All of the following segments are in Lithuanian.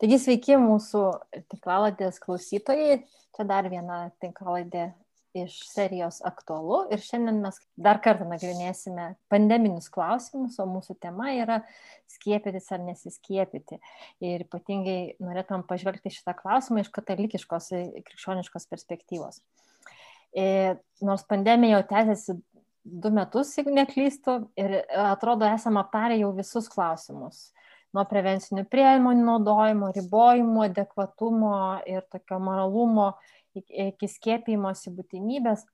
Taigi sveiki mūsų tinklaladės klausytojai. Čia dar viena tinklaladė iš serijos aktualu ir šiandien mes dar kartą nagrinėsime pandeminius klausimus, o mūsų tema yra skiepytis ar nesiskiepyti. Ir ypatingai norėtumėm pažvelgti šitą klausimą iš katalikiškos, krikščioniškos perspektyvos. Ir e, nors pandemija jau tęsiasi du metus, jeigu neklystu, ir atrodo esame aptarę jau visus klausimus nuo prevencinių priemonių naudojimo, ribojimo, adekvatumo ir tokio moralumo iki skiepijimosi būtinybės.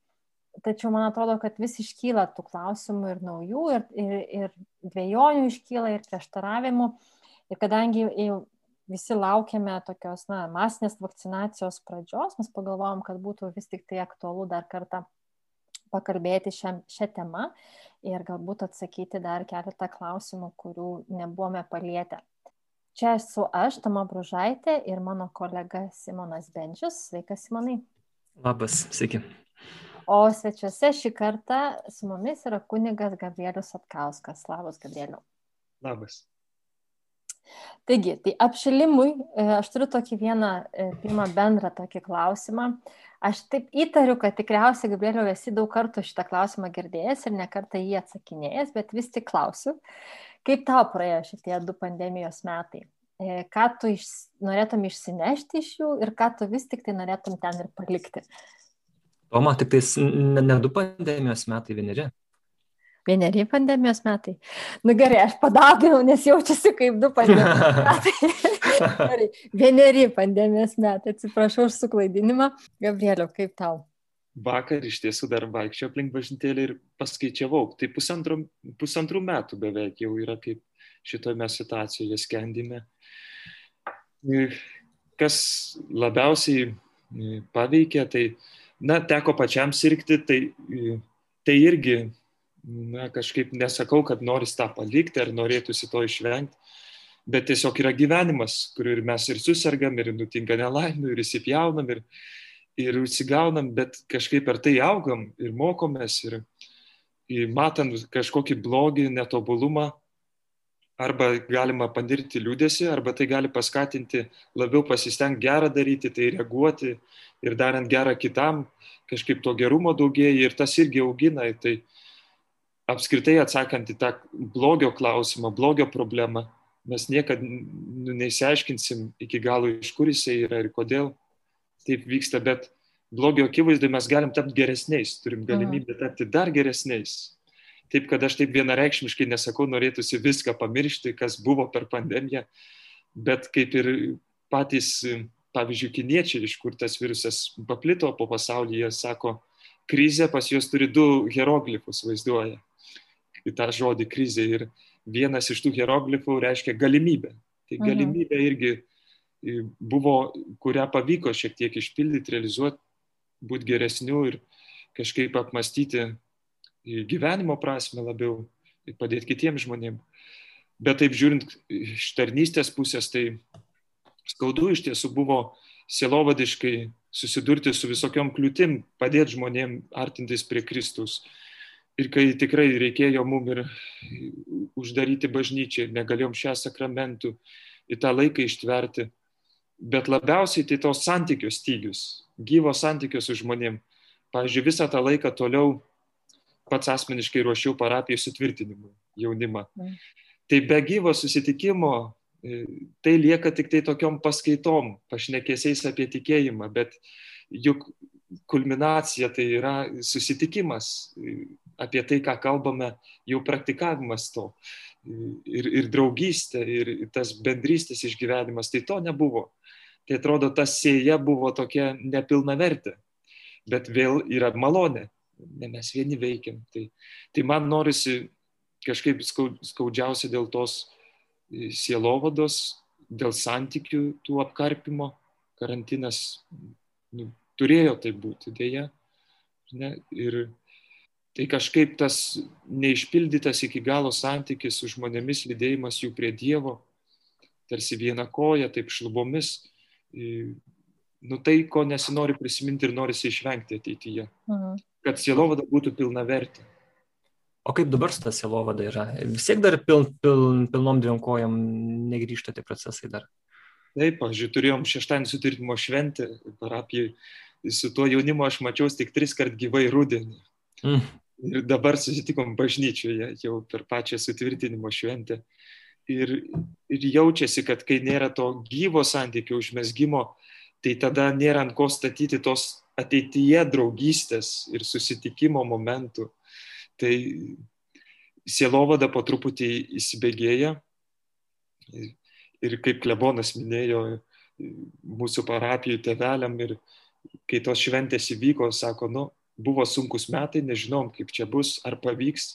Tačiau man atrodo, kad vis iškyla tų klausimų ir naujų, ir, ir, ir dviejonių iškyla, ir prieštaravimų. Ir kadangi visi laukiame tokios na, masinės vakcinacijos pradžios, mes pagalvojom, kad būtų vis tik tai aktualu dar kartą pakalbėti šią, šią temą ir galbūt atsakyti dar keletą klausimų, kurių nebuvome palietę. Čia esu aš, Tama Bružaitė ir mano kolega Simonas Benčius. Sveikas, Simonai. Labas, sveiki. O svečiuose šį kartą su mumis yra kunigas Gabrielius Atkauskas. Labas, Gabrieliu. Labas. Taigi, tai apšilimui e, aš turiu tokį vieną, e, pirmą bendrą tokį klausimą. Aš taip įtariu, kad tikriausiai, Gabrieliau, esi daug kartų šitą klausimą girdėjęs ir nekartą jį atsakinėjęs, bet vis tik klausiu, kaip tau praėjo šitie du pandemijos metai? E, ką tu iš, norėtum išsinešti iš jų ir ką tu vis tik tai norėtum ten ir palikti? Toma, tik tai ne, ne du pandemijos metai, vieneri. Vieneri pandemijos metai. Nu gerai, aš padauginau, nes jaučiasi kaip du pandemijos metai. Vieneri pandemijos metai. Atsiprašau už suklaidinimą. Gabrieliau, kaip tau? Vakar iš tiesų dar vaikščiau aplink bažnytėlį ir paskaičiavau. Tai pusantrų, pusantrų metų beveik jau yra kaip šitoje situacijoje skendime. Kas labiausiai paveikė, tai, na, teko pačiam sirgti, tai, tai irgi na, kažkaip nesakau, kad noris tą palikti ar norėtųsi to išvengti, bet tiesiog yra gyvenimas, kur ir mes ir susirgam, ir nutinka nelaimė, ir įsipjaunam, ir, ir užsigaunam, bet kažkaip per tai augam ir mokomės, ir, ir matant kažkokį blogį, netobulumą, arba galima panirti liūdėsi, arba tai gali paskatinti labiau pasistengti gerą daryti, tai reaguoti ir darant gerą kitam, kažkaip to gerumo daugėja ir tas irgi augina. Tai, apskritai atsakant į tą blogio klausimą, blogio problemą, mes niekada nu, neįsiaiškinsim iki galo, iš kur jisai yra ir kodėl taip vyksta, bet blogio akivaizdoje mes galim tapti geresniais, turim galimybę tapti dar geresniais. Taip, kad aš taip vienareikšmiškai nesakau, norėtųsi viską pamiršti, kas buvo per pandemiją, bet kaip ir patys, pavyzdžiui, kiniečiai, iš kur tas virusas paplito po pasaulį, jie sako, krizė pas juos turi du hieroglifus vaizduoja į tą žodį krizė. Ir vienas iš tų hieroglifų reiškia galimybę. Tai mhm. galimybė irgi buvo, kurią pavyko šiek tiek išpildyti, realizuoti, būti geresniu ir kažkaip apmastyti gyvenimo prasme labiau ir padėti kitiems žmonėms. Bet taip žiūrint iš tarnystės pusės, tai skaudu iš tiesų buvo sielovadiškai susidurti su visokiom kliūtim, padėti žmonėm artintis prie Kristus ir kai tikrai reikėjo mum ir uždaryti bažnyčią, negalėjom šią sakramentų į tą laiką ištverti, bet labiausiai tai tos santykios stygius, gyvo santykios su žmonėm. Pavyzdžiui, visą tą laiką toliau pats asmeniškai ruošiau parapijai sutvirtinimui jaunimą. Mm. Tai be gyvo susitikimo e, tai lieka tik tai tokiom paskaitom, pašnekėsiais apie tikėjimą, bet juk kulminacija tai yra susitikimas, apie tai, ką kalbame, jau praktikavimas to. Ir, ir draugystė, ir tas bendrystės išgyvenimas, tai to nebuvo. Tai atrodo, ta sėja buvo tokia nepilnavertė, bet vėl yra malonė, ne mes vieni veikiam. Tai, tai man norisi kažkaip skaudžiausia dėl tos sielovados, dėl santykių tų apkarpimo. Karantinas nu, turėjo tai būti dėja. Ne? Ir tai kažkaip tas neišpildytas iki galo santykis su žmonėmis, lydėjimas jų prie Dievo, tarsi viena koja, taip šlubomis, nu tai, ko nesinori prisiminti ir norisi išvengti ateityje. Mhm. Kad sielovada būtų pilna vertė. O kaip dabar su ta sielovada yra? Vis tiek dar pil, pil, pilnom dviem kojam negrįžta tie procesai dar? Taip, aš turėjom šeštadienį sutvirtinimo šventę parapijai. Su tuo jaunimu aš mačiau tik tris kart gyvai rudenį. Mm. Ir dabar susitikom bažnyčioje jau per pačią sutvirtinimo šventę. Ir, ir jaučiasi, kad kai nėra to gyvo santykio užmesgymo, tai tada nėra ant ko statyti tos ateityje draugystės ir susitikimo momentų. Tai sielovada po truputį įsibėgėja. Ir kaip klebonas minėjo, mūsų parapijų teveliam ir kai tos šventės įvyko, sako, nu, buvo sunkus metai, nežinom, kaip čia bus, ar pavyks,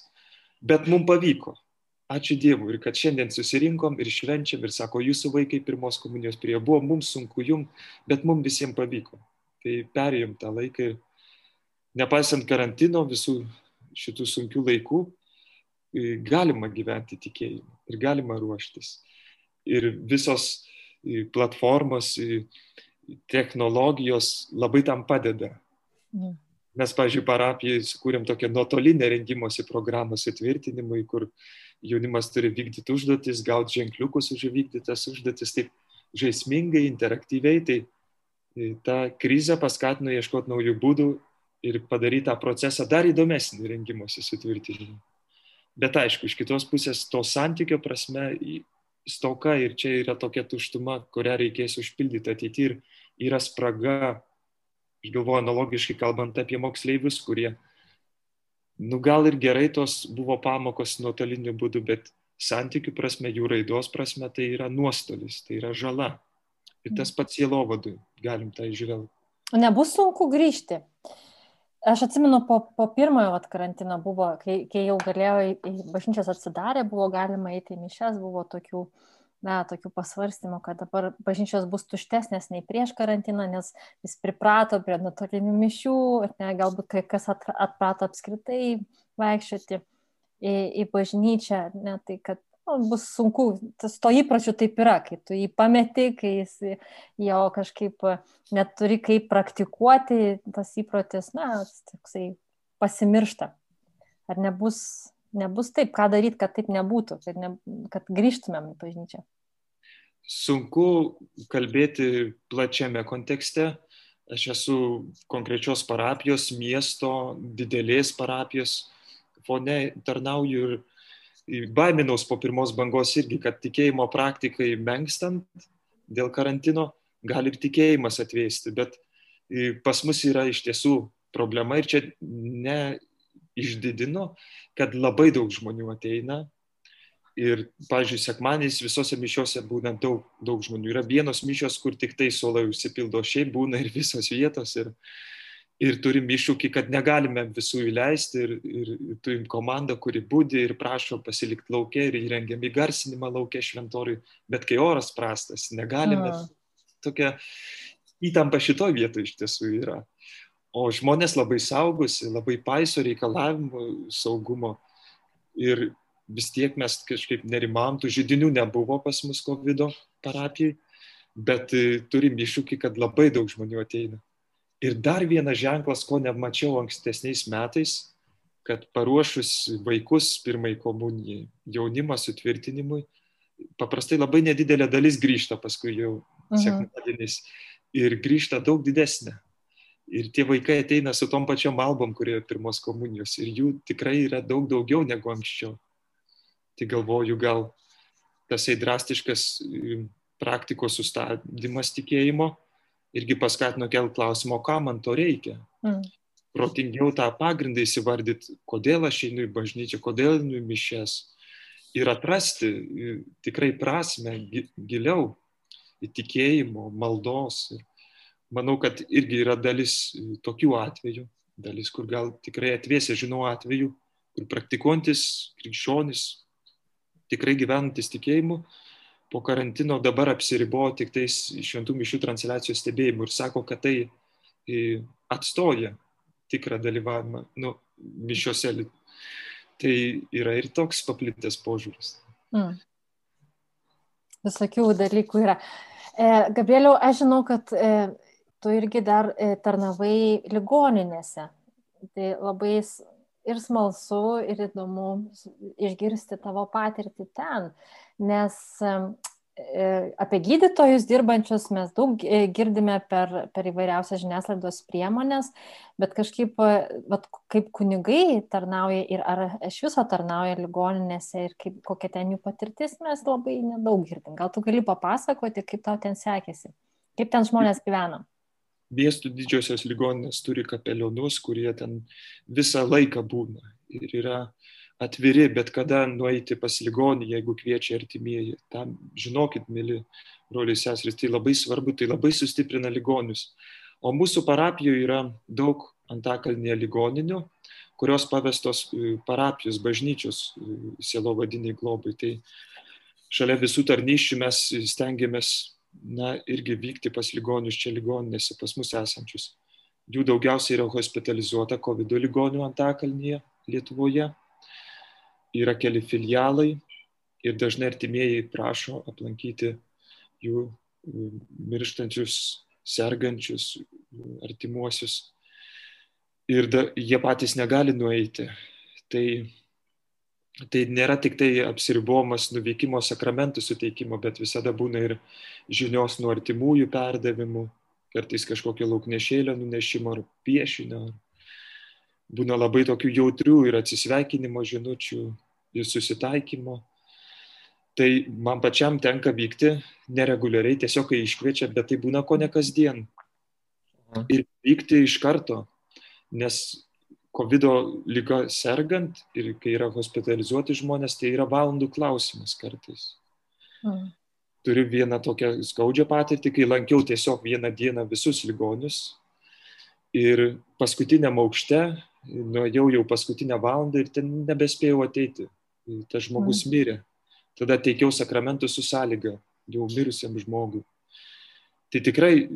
bet mums pavyko. Ačiū Dievui ir kad šiandien susirinkom ir švenčiam ir sako, jūsų vaikai pirmos komunijos prie buvo, mums sunku jum, bet mums visiems pavyko. Tai perėjom tą laiką ir nepaisant karantino visų šitų sunkių laikų, galima gyventi tikėjimu ir galima ruoštis. Ir visos platformos, technologijos labai tam padeda. Mes, pavyzdžiui, parapijai sukūrėm tokią nuotolinę rengimosi programą sutvirtinimui, kur jaunimas turi vykdyti užduotis, gauti ženkliukus už įvykdytas užduotis, taip žaismingai, interaktyviai. Tai ta krizė paskatino ieškoti naujų būdų ir padaryti tą procesą dar įdomesnį rengimosi sutvirtinimui. Bet aišku, iš kitos pusės to santykio prasme stoka ir čia yra tokia tuštuma, kurią reikės užpildyti ateityje ir yra spraga, aš galvoju, analogiškai kalbant apie moksleivius, kurie, nu gal ir gerai tos buvo pamokos nuotoliniu būdu, bet santykių prasme, jų raidos prasme tai yra nuostolis, tai yra žala. Ir tas pats jėlovadui, galim tai žvelgti. Nebus sunku grįžti. Aš atsimenu, po, po pirmojo vat, karantino buvo, kai, kai jau galėjo, bažnyčios atsidarė, buvo galima eiti į mišes, buvo tokių, na, tokių pasvarstymų, kad dabar bažnyčios bus tuštesnės nei prieš karantiną, nes vis priprato prie nuotolinių mišių, ne, galbūt kai kas atprato apskritai vaikščioti į, į bažnyčią, ne, tai kad nu, bus sunku, tas to įpročių taip yra, kai tu jį pameti, kai jis jo kažkaip neturi kaip praktikuoti, tas įprotis, na, toksai pasimiršta. Ar nebus, nebus taip, ką daryti, kad taip nebūtų, kad, ne, kad grįžtumėm į bažnyčią? Sunku kalbėti plačiame kontekste. Aš esu konkrečios parapijos, miesto, didelės parapijos fone tarnauju ir baiminaus po pirmos bangos irgi, kad tikėjimo praktikai menkstant dėl karantino gali ir tikėjimas atvėsti, bet pas mus yra iš tiesų problema ir čia ne išdidino, kad labai daug žmonių ateina. Ir, pavyzdžiui, sekmaniais visose mišiose būna daug, daug žmonių. Yra vienos mišios, kur tik tai suolai užsipildo, šiaip būna ir visos vietos. Ir, ir turim iššūkį, kad negalime visų įleisti ir, ir turim komandą, kuri būdi ir prašo pasilikti laukia ir įrengiam įgarsinimą laukia šventoriui, bet kai oras prastas, negalime. Mm. Tokia įtampa šitoje vietoje iš tiesų yra. O žmonės labai saugosi, labai paiso reikalavimų saugumo ir vis tiek mes kažkaip nerimam, tų žydinių nebuvo pas mus COVID parapijai, bet e, turim iššūkį, kad labai daug žmonių ateina. Ir dar vienas ženklas, ko nemačiau ankstesniais metais, kad paruošus vaikus pirmai komunijai, jaunimą sutvirtinimui, paprastai labai nedidelė dalis grįžta paskui jau mhm. sekmadienis ir grįžta daug didesnė. Ir tie vaikai ateina su tom pačiom albom, kurie pirmos komunijos. Ir jų tikrai yra daug daugiau negu anksčiau. Tai galvoju, gal tasai drastiškas praktikos sustabdymas tikėjimo irgi paskatino kelt klausimą, kam man to reikia. Mm. Protingiau tą pagrindą įsivardyti, kodėl aš einu į bažnyčią, kodėl einu į mišes. Ir atrasti tikrai prasme giliau į tikėjimo, maldos. Ir manau, kad irgi yra dalis tokių atvejų, dalis, kur gal tikrai atvėsė, žinau atvejų, kur praktikuojantis krikščionis, tikrai gyvenantis tikėjimu, po karantino dabar apsiribojo tik tais šventų mišių transliacijos stebėjimu ir sako, kad tai atstoja tikrą dalyvavimą nu, mišiuose. Tai yra ir toks paplitęs požiūris. Mm. Visokių dalykų yra. E, Gabrieliau, aš žinau, kad e, tu irgi dar e, tarnavai ligoninėse. Tai labai ir smalsu, ir įdomu išgirsti tavo patirtį ten, nes e, apie gydytojus dirbančius mes daug e, girdime per, per įvairiausias žiniasklaidos priemonės, bet kažkaip, vat, kaip kunigai tarnauja ir ar iš viso tarnauja ligoninėse ir kaip, kokia ten jų patirtis, mes labai nedaug girdim. Gal tu gali papasakoti, kaip tau ten sekėsi, kaip ten žmonės gyvena? Miestų didžiosios ligoninės turi kapelionus, kurie ten visą laiką būna. Ir yra atviri bet kada nueiti pas ligonį, jeigu kviečia artimieji. Tam žinokit, mėly broliai seserys, tai labai svarbu, tai labai sustiprina ligonius. O mūsų parapijoje yra daug antakalnėje ligoninių, kurios pavestos e, parapijos, bažnyčios e, sielo vadiniai globai. Tai šalia visų tarnyščių mes stengiamės, na, irgi vykti pas ligonius čia ligoninėse, pas mus esančius. Jų daugiausiai yra hospitalizuota COVID ligonių antakalnyje Lietuvoje yra keli filialai ir dažnai artimieji prašo aplankyti jų mirštančius, sergančius artimuosius. Ir da, jie patys negali nueiti. Tai, tai nėra tik tai apsiribomas nuvykimo sakramentų suteikimo, bet visada būna ir žinios nuo artimųjų perdavimų, kartais kažkokio lauknešėlio nunešimo ar piešinio, būna labai tokių jautrių ir atsisveikinimo žinučių, ir susitaikymo. Tai man pačiam tenka vykti nereguliariai, tiesiog kai iškviečia, bet tai būna ko ne kasdien. Ir vykti iš karto, nes COVID lyga sergant ir kai yra hospitalizuoti žmonės, tai yra valandų klausimas kartais. Mm. Turiu vieną tokią skaudžią patirtį, kai lankiau tiesiog vieną dieną visus ligonius ir paskutiniam aukšte nuėjau jau paskutinę valandą ir ten nebespėjau ateiti. Tas žmogus mm. mirė. Tada teikiau sakramentų su sąlyga jau mirusiam žmogui. Tai tikrai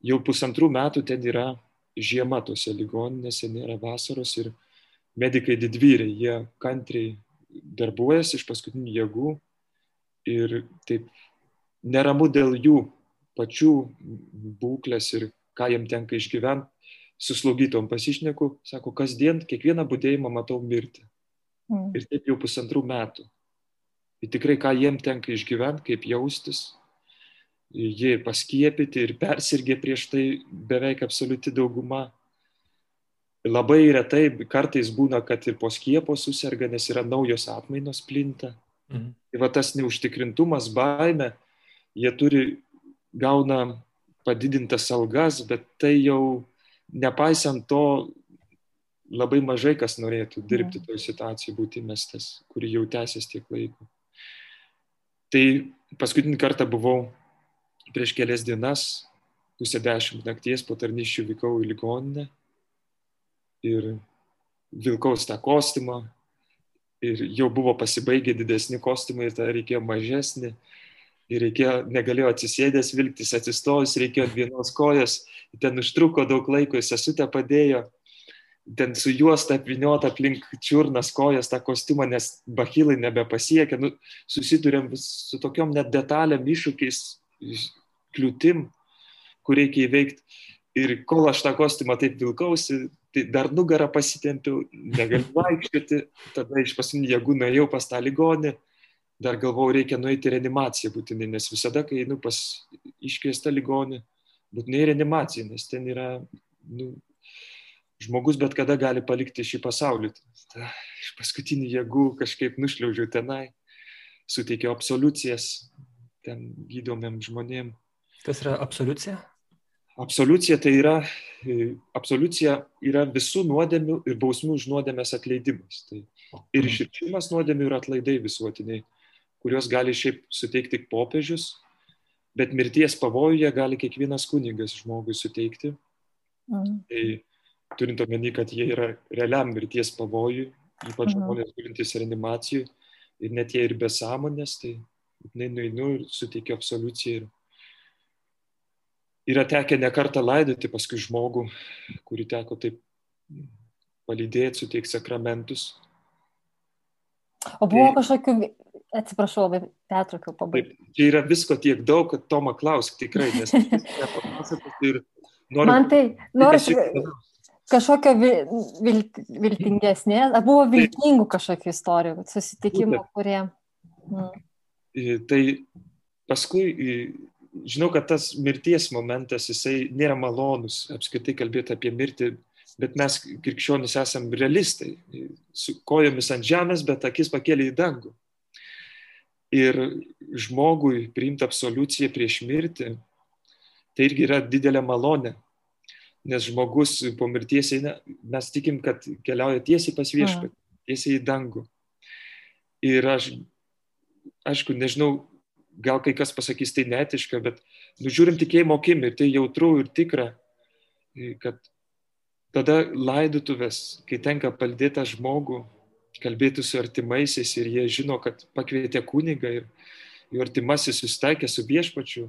jau pusantrų metų ten yra žiema tose ligoninėse, nėra vasaros ir medikai didvyriai, jie kantriai darbuojasi iš paskutinių jėgų ir taip neramu dėl jų pačių būklės ir ką jiem tenka išgyventi su slaugytom pasišneku, sako, kasdien, kiekvieną būdėjimą matau mirti. Mm. Ir taip jau pusantrų metų. Ir tikrai, ką jiem tenka išgyventi, kaip jaustis, jie paskiepyti ir persirgė prieš tai beveik absoliuti dauguma. Labai retai kartais būna, kad ir po skiepo susirga, nes yra naujos atmainos plinta. Mhm. Ir va tas neužtikrintumas, baime, jie turi, gauna padidintas algas, bet tai jau nepaisant to labai mažai kas norėtų dirbti toj situacijai, būti mestas, kuri jau tęsis tiek laiko. Tai paskutinį kartą buvau prieš kelias dienas, pusę dešimt nakties po tarnyščių vykau į ligoninę ir vilkaus tą kostiumą. Ir jau buvo pasibaigę didesni kostiumai ir tada reikėjo mažesnį. Ir reikėjo, negalėjo atsisėdęs vilktis, atsistojus, reikėjo vienos kojos, ten užtruko daug laiko, sesutė padėjo, ten su juosta apviniota aplink čiurnas kojas tą kostiumą, nes bachilai nebepasiekia, nu, susidurėm su tokiom net detalėm, iššūkiais, kliūtim, kur reikia įveikti. Ir kol aš tą kostiumą taip vilkausi, tai dar nugarą pasitempiau, negaliu vaikščioti, tada iš pasinių jėgų nuėjau pas tą ligonį, dar galvojau, reikia nueiti į reanimaciją būtinai, nes visada, kai einu pas iškviestą ligonį, būtinai reanimacija, nes ten yra, nu, žmogus bet kada gali palikti šį pasaulį. Ta, iš paskutinių jėgų kažkaip nušliaužiau tenai, suteikiau absoliucijas ten gydomiem žmonėm. Kas yra absoliucija? Absoliucija tai yra, absoliucija yra visų nuodėmių ir bausmių už nuodėmės atleidimas. Tai ir išrišimas nuodėmių ir atlaidai visuotiniai kuriuos gali šiaip suteikti tik popiežius, bet mirties pavojuje gali kiekvienas kunigas žmogui suteikti. Mm. Tai turint omeny, kad jie yra realiam mirties pavojui, ypač mm. žmonės turintys reanimacijų ir net jie ir be sąmonės, tai nueinu ir suteikiu absoliuciją. Ir yra tekę nekartą laidoti paskui žmogų, kurį teko taip palydėti, suteikti sakramentus. O buvo tai, kažkokių Atsiprašau, labai pertraukiau pabaigti. Čia yra visko tiek daug, kad Toma klausk tikrai, nes ir noriu. Man tai noriu kažkokio vilt, viltingesnės, buvo viltingų kažkokių istorijų, susitikimų, kurie. Mm. Tai paskui, žinau, kad tas mirties momentas, jisai nėra malonus, apskritai kalbėti apie mirtį, bet mes krikščionys esam realistai, su kojomis ant žemės, bet akis pakėlė į dangų. Ir žmogui priimti absoliuciją prieš mirtį, tai irgi yra didelė malonė, nes žmogus po mirties eina, mes tikim, kad keliauja tiesiai pas viešpatį, tiesiai į dangų. Ir aš, aišku, nežinau, gal kai kas pasakys tai netiška, bet nužiūrim tikėjimo akim ir tai jautru ir tikra, kad tada laidutuvės, kai tenka paldėtą žmogų, kalbėti su artimaisiais ir jie žino, kad pakvietė kunigą ir jų artimasis susitaikė su viešpačiu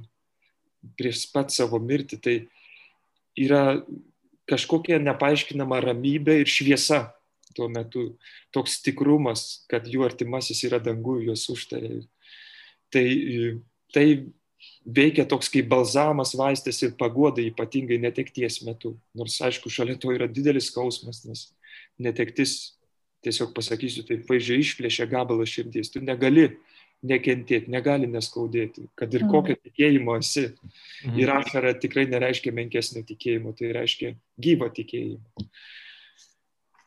prieš pat savo mirtį, tai yra kažkokia nepaaiškinama ramybė ir šviesa tuo metu, toks tikrumas, kad jų artimasis yra dangų, juos užtarė. Tai, tai veikia toks kaip balzamas, vaistas ir pagoda ypatingai netekties metu. Nors aišku, šalia to yra didelis skausmas, nes netektis tiesiog pasakysiu taip, vaizdžiai išplėšia gabalą širdies. Tu negali nekentėti, negali neskaudėti, kad ir kokio tikėjimo esi. Mhm. Ir ašara tikrai nereiškia menkesnio tikėjimo, tai reiškia gyvą tikėjimą.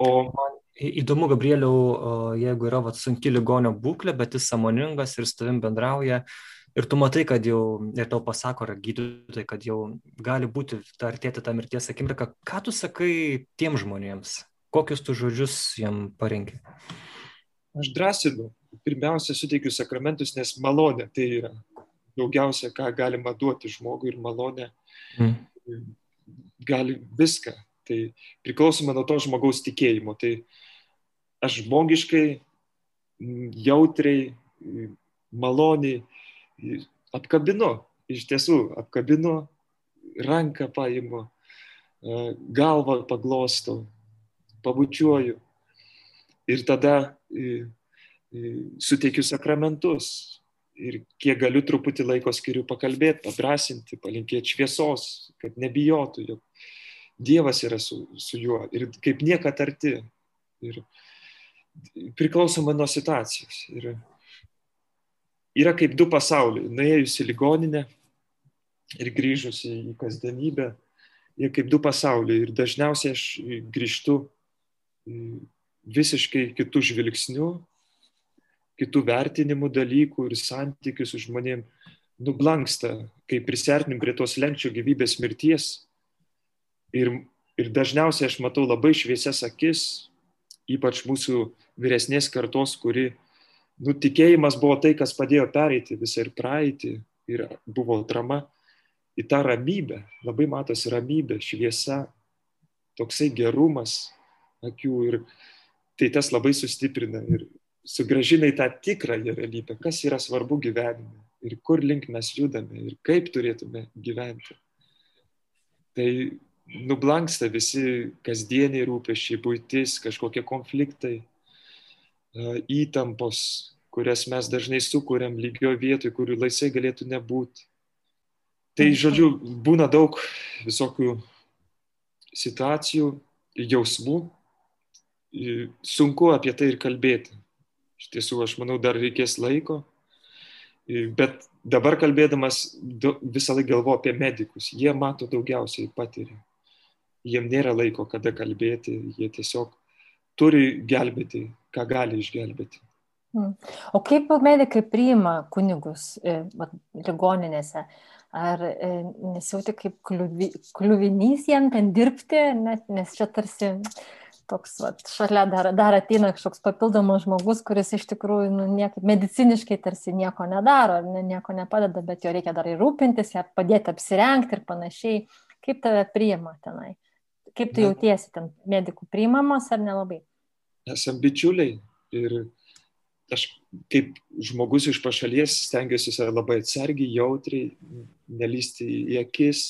O man įdomu, Gabrieliau, jeigu yra vat, sunki ligonio būklė, bet jis samoningas ir su tavim bendrauja, ir tu matai, kad jau, ir tau pasako, ar gydytojai, kad jau gali būti ta artėti tą mirties akimirką, ką tu sakai tiem žmonėms? Kokius tu žodžius jam parenki? Aš drąsinu. Pirmiausia, suteikiu sakramentus, nes malonė tai yra daugiausia, ką galima duoti žmogui ir malonė mm. gali viską. Tai priklausoma nuo to žmogaus tikėjimo. Tai aš žmogiškai, jautriai, maloniai apkabinu, iš tiesų apkabinu, ranką paimu, galvą paglostau, pabučiuoju. Ir tada suteikiu sakramentus. Ir kiek galiu truputį laiko skiriu pakalbėti, padrasinti, palinkėti šviesos, kad nebijotų, jog Dievas yra su, su juo ir kaip niekad arti. Ir priklausomai nuo situacijos. Ir yra kaip du pasauliai. Nuėjus į ligoninę ir grįžus į kasdienybę, jie kaip du pasauliai. Ir dažniausiai aš grįžtu visiškai kitų žvilgsnių, kitų vertinimų dalykų ir santykių su žmonėm nublanksta, kai prisertinim prie tos lenkčio gyvybės mirties. Ir, ir dažniausiai aš matau labai šviesias akis, ypač mūsų vyresnės kartos, kuri, nu, tikėjimas buvo tai, kas padėjo pereiti visą ir praeitį, ir buvo atrama į tą ramybę, labai matosi ramybė, šviesa, toksai gerumas, akių ir tai tas labai sustiprina ir sugražina į tą tikrąją realybę, kas yra svarbu gyvenime ir kur link mes judame ir kaip turėtume gyventi. Tai nublanksta visi kasdieniai rūpešiai, būtis, kažkokie konfliktai, įtampos, kurias mes dažnai sukūrėm lygio vietoj, kurių laisvai galėtų nebūti. Tai, žodžiu, būna daug visokių situacijų, jausmų, sunku apie tai ir kalbėti. Iš tiesų, aš manau, dar reikės laiko. Bet dabar kalbėdamas visą laiką galvoju apie medikus. Jie mato daugiausiai patiria. Jiem nėra laiko, kada kalbėti. Jie tiesiog turi gelbėti, ką gali išgelbėti. Hmm. O kaip medikai priima kunigus e, ligoninėse? Ar e, nesijauti kaip kliuvinys jiem ten dirbti, nes čia tarsi toks vat, šalia dar, dar ateina kažkoks papildomas žmogus, kuris iš tikrųjų nu, niek, mediciniškai tarsi nieko nedaro, ne, nieko nepadeda, bet jo reikia dar ir rūpintis, padėti apsirengti ir panašiai. Kaip tave priima tenai? Kaip tu jautiesi ten medikų priimamas ar nelabai? Esam bičiuliai ir aš kaip žmogus iš pašalies stengiuosi labai atsargiai, jautriai, nelysti į akis,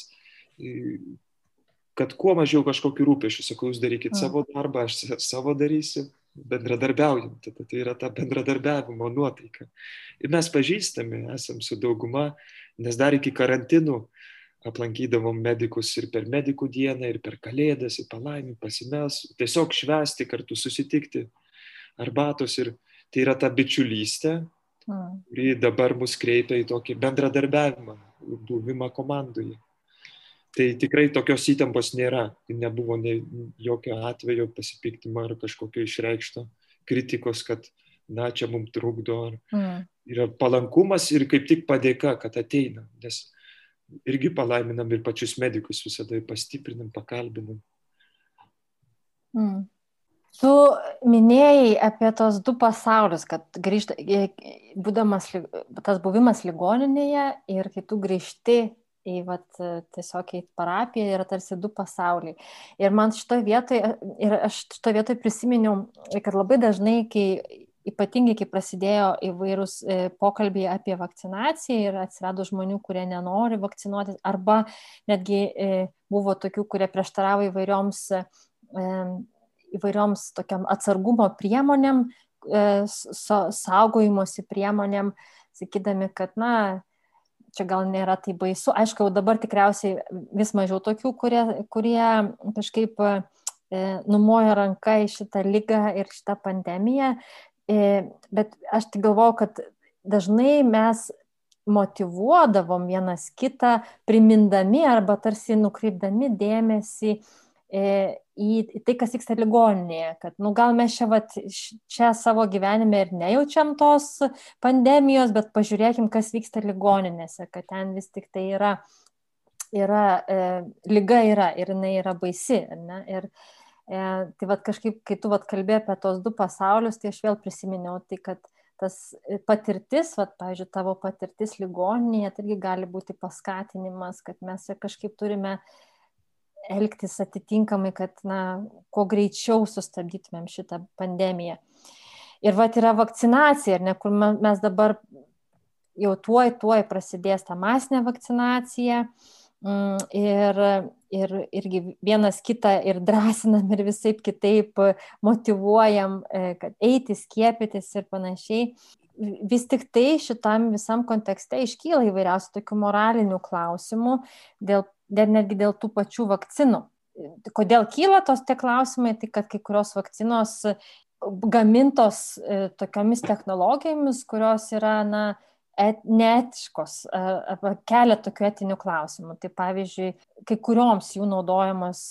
kad kuo mažiau kažkokių rūpešių, sakau, jūs darykit mm. savo darbą, aš savo darysiu, bendradarbiaujam, tada tai yra ta bendradarbiavimo nuotaika. Ir mes pažįstami esam su dauguma, nes dar iki karantinų aplankydavom medikus ir per medikų dieną, ir per kalėdas, ir palaimį, pasimels, tiesiog švesti kartu, susitikti, arbatos ir tai yra ta bičiulystė, Mm. kuri dabar mus kreipia į tokį bendradarbiavimą, buvimą komandoje. Tai tikrai tokios įtampos nėra. Nebuvo ne, jokio atvejo pasipiktimo ar kažkokio išreikšto kritikos, kad, na, čia mums trukdo. Ar Mm. yra palankumas ir kaip tik padėka, kad ateina. Nes irgi palaiminam ir pačius medikus visada pastiprinam, pakalbinam. Mm. Tu minėjai apie tos du pasaulius, kad grįžta, būdamas, lig- tas buvimas ligoninėje ir kai tu grįžti į vat, tiesiog į parapiją yra tarsi du pasauliai. Ir man šitoje vietoje, ir aš šitoje vietoje prisiminiau, kad labai dažnai, kai ypatingai kai prasidėjo įvairūs e, pokalbiai apie vakcinaciją ir atsirado žmonių, kurie nenori vakcinuotis, arba netgi e, buvo tokių, kurie prieštaravo įvairioms e, įvairioms tokiam atsargumo priemonėm, sa- saugojimosi priemonėm, sakydami, kad, na, čia gal nėra tai baisu. Aišku, dabar tikriausiai vis mažiau tokių, kurie, kurie kažkaip e, numoja ranką į šitą lygą ir šitą pandemiją. E, Bet aš tik galvoju, kad dažnai mes motivuodavom vienas kitą, primindami arba tarsi nukreipdami dėmesį e, į tai, kas vyksta ligoninėje, kad, nu, gal mes čia, vat, čia savo gyvenime ir nejaučiam tos pandemijos, bet pažiūrėkim, kas vyksta ligoninėse, kad ten vis tik tai yra, yra e, lyga yra ir jinai yra baisi. Ne? Ir, e, tai vat kažkaip, kai tu vat kalbėjai apie tos du pasaulius, tai aš vėl prisiminiau tai, kad tas patirtis, vat, pavyzdžiui, tavo patirtis ligoninėje, tai irgi gali būti paskatinimas, kad mes kažkaip turime elgtis atitinkamai, kad, na, kuo greičiau sustabdytumėm šitą pandemiją. Ir va, yra vakcinacija, ar ne, kur me- mes dabar jau tuoj, tuoj prasidės ta masinė vakcinacija. Mm, Ir, ir irgi vienas kitą ir drąsinam ir visai kitaip motivuojam, e, kad eiti, skiepytis ir panašiai. Vis tik tai šitam visam kontekste iškyla įvairiausių tokių moralinių klausimų, dėl, dėl, netgi dėl tų pačių vakcinų. Kodėl kyla tos tie klausimai, tai kad kai kurios vakcinos gamintos e, tokiomis technologijomis, kurios yra, na, et, neetiškos, arba kelia tokių etinių klausimų. Tai pavyzdžiui, kai kurioms jų naudojamos,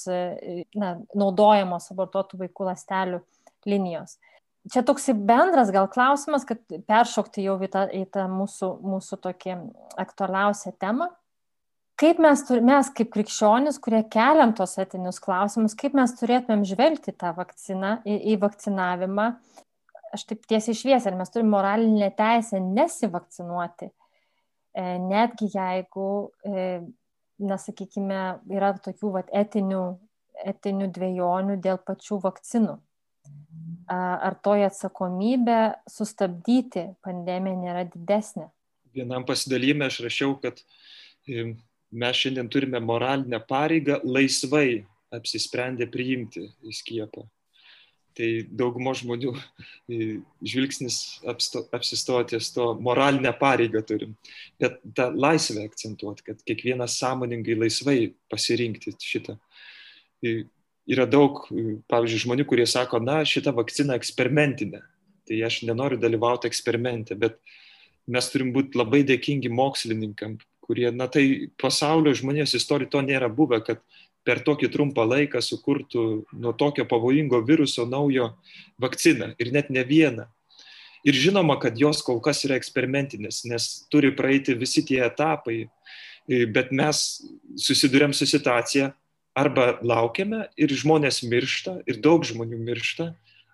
na, naudojamos abortuotų vaikų lastelių linijos. Čia toks bendras gal klausimas, kad peršokti jau į tą, į tą mūsų, mūsų tokį aktualiausią temą. Kaip mes, tur- mes kaip krikščionis, kurie keliam tos etinius klausimus, kaip mes turėtumėm žvelgti tą vakciną, į, į vakcinavimą, aš taip tiesiai šviesiai, ar mes turime moralinę teisę nesivakcinuoti, E, netgi jeigu, e, na, sakykime, yra tokių vat, etinių, etinių dviejonių dėl pačių vakcinų. Ar toji atsakomybė sustabdyti pandemiją nėra didesnė? Vienam pasidalyme aš rašiau, kad e, mes šiandien turime moralinę pareigą laisvai apsisprendę priimti skiepą. Tai daugumo žmonių žvilgsnis apsto, apsistoja ties to moralinę pareigą turim. Bet tą laisvę akcentuoti, kad kiekvienas sąmoningai laisvai pasirinkti šitą. Yra daug, pavyzdžiui, žmonių, kurie sako, na, šita vakcina eksperimentinė. Tai aš nenoriu dalyvauti eksperimente, bet mes turim būti labai dėkingi mokslininkam, kurie, na tai pasaulio žmonijos istorijoje to nėra buvę, kad per tokį trumpą laiką sukurtų nuo tokio pavojingo viruso naujo vakciną ir net ne vieną. Ir žinoma, kad jos kol kas yra eksperimentinės, nes turi praeiti visi tie etapai, bet mes susidurėm su situacija, arba laukiame ir žmonės miršta, ir daug žmonių miršta,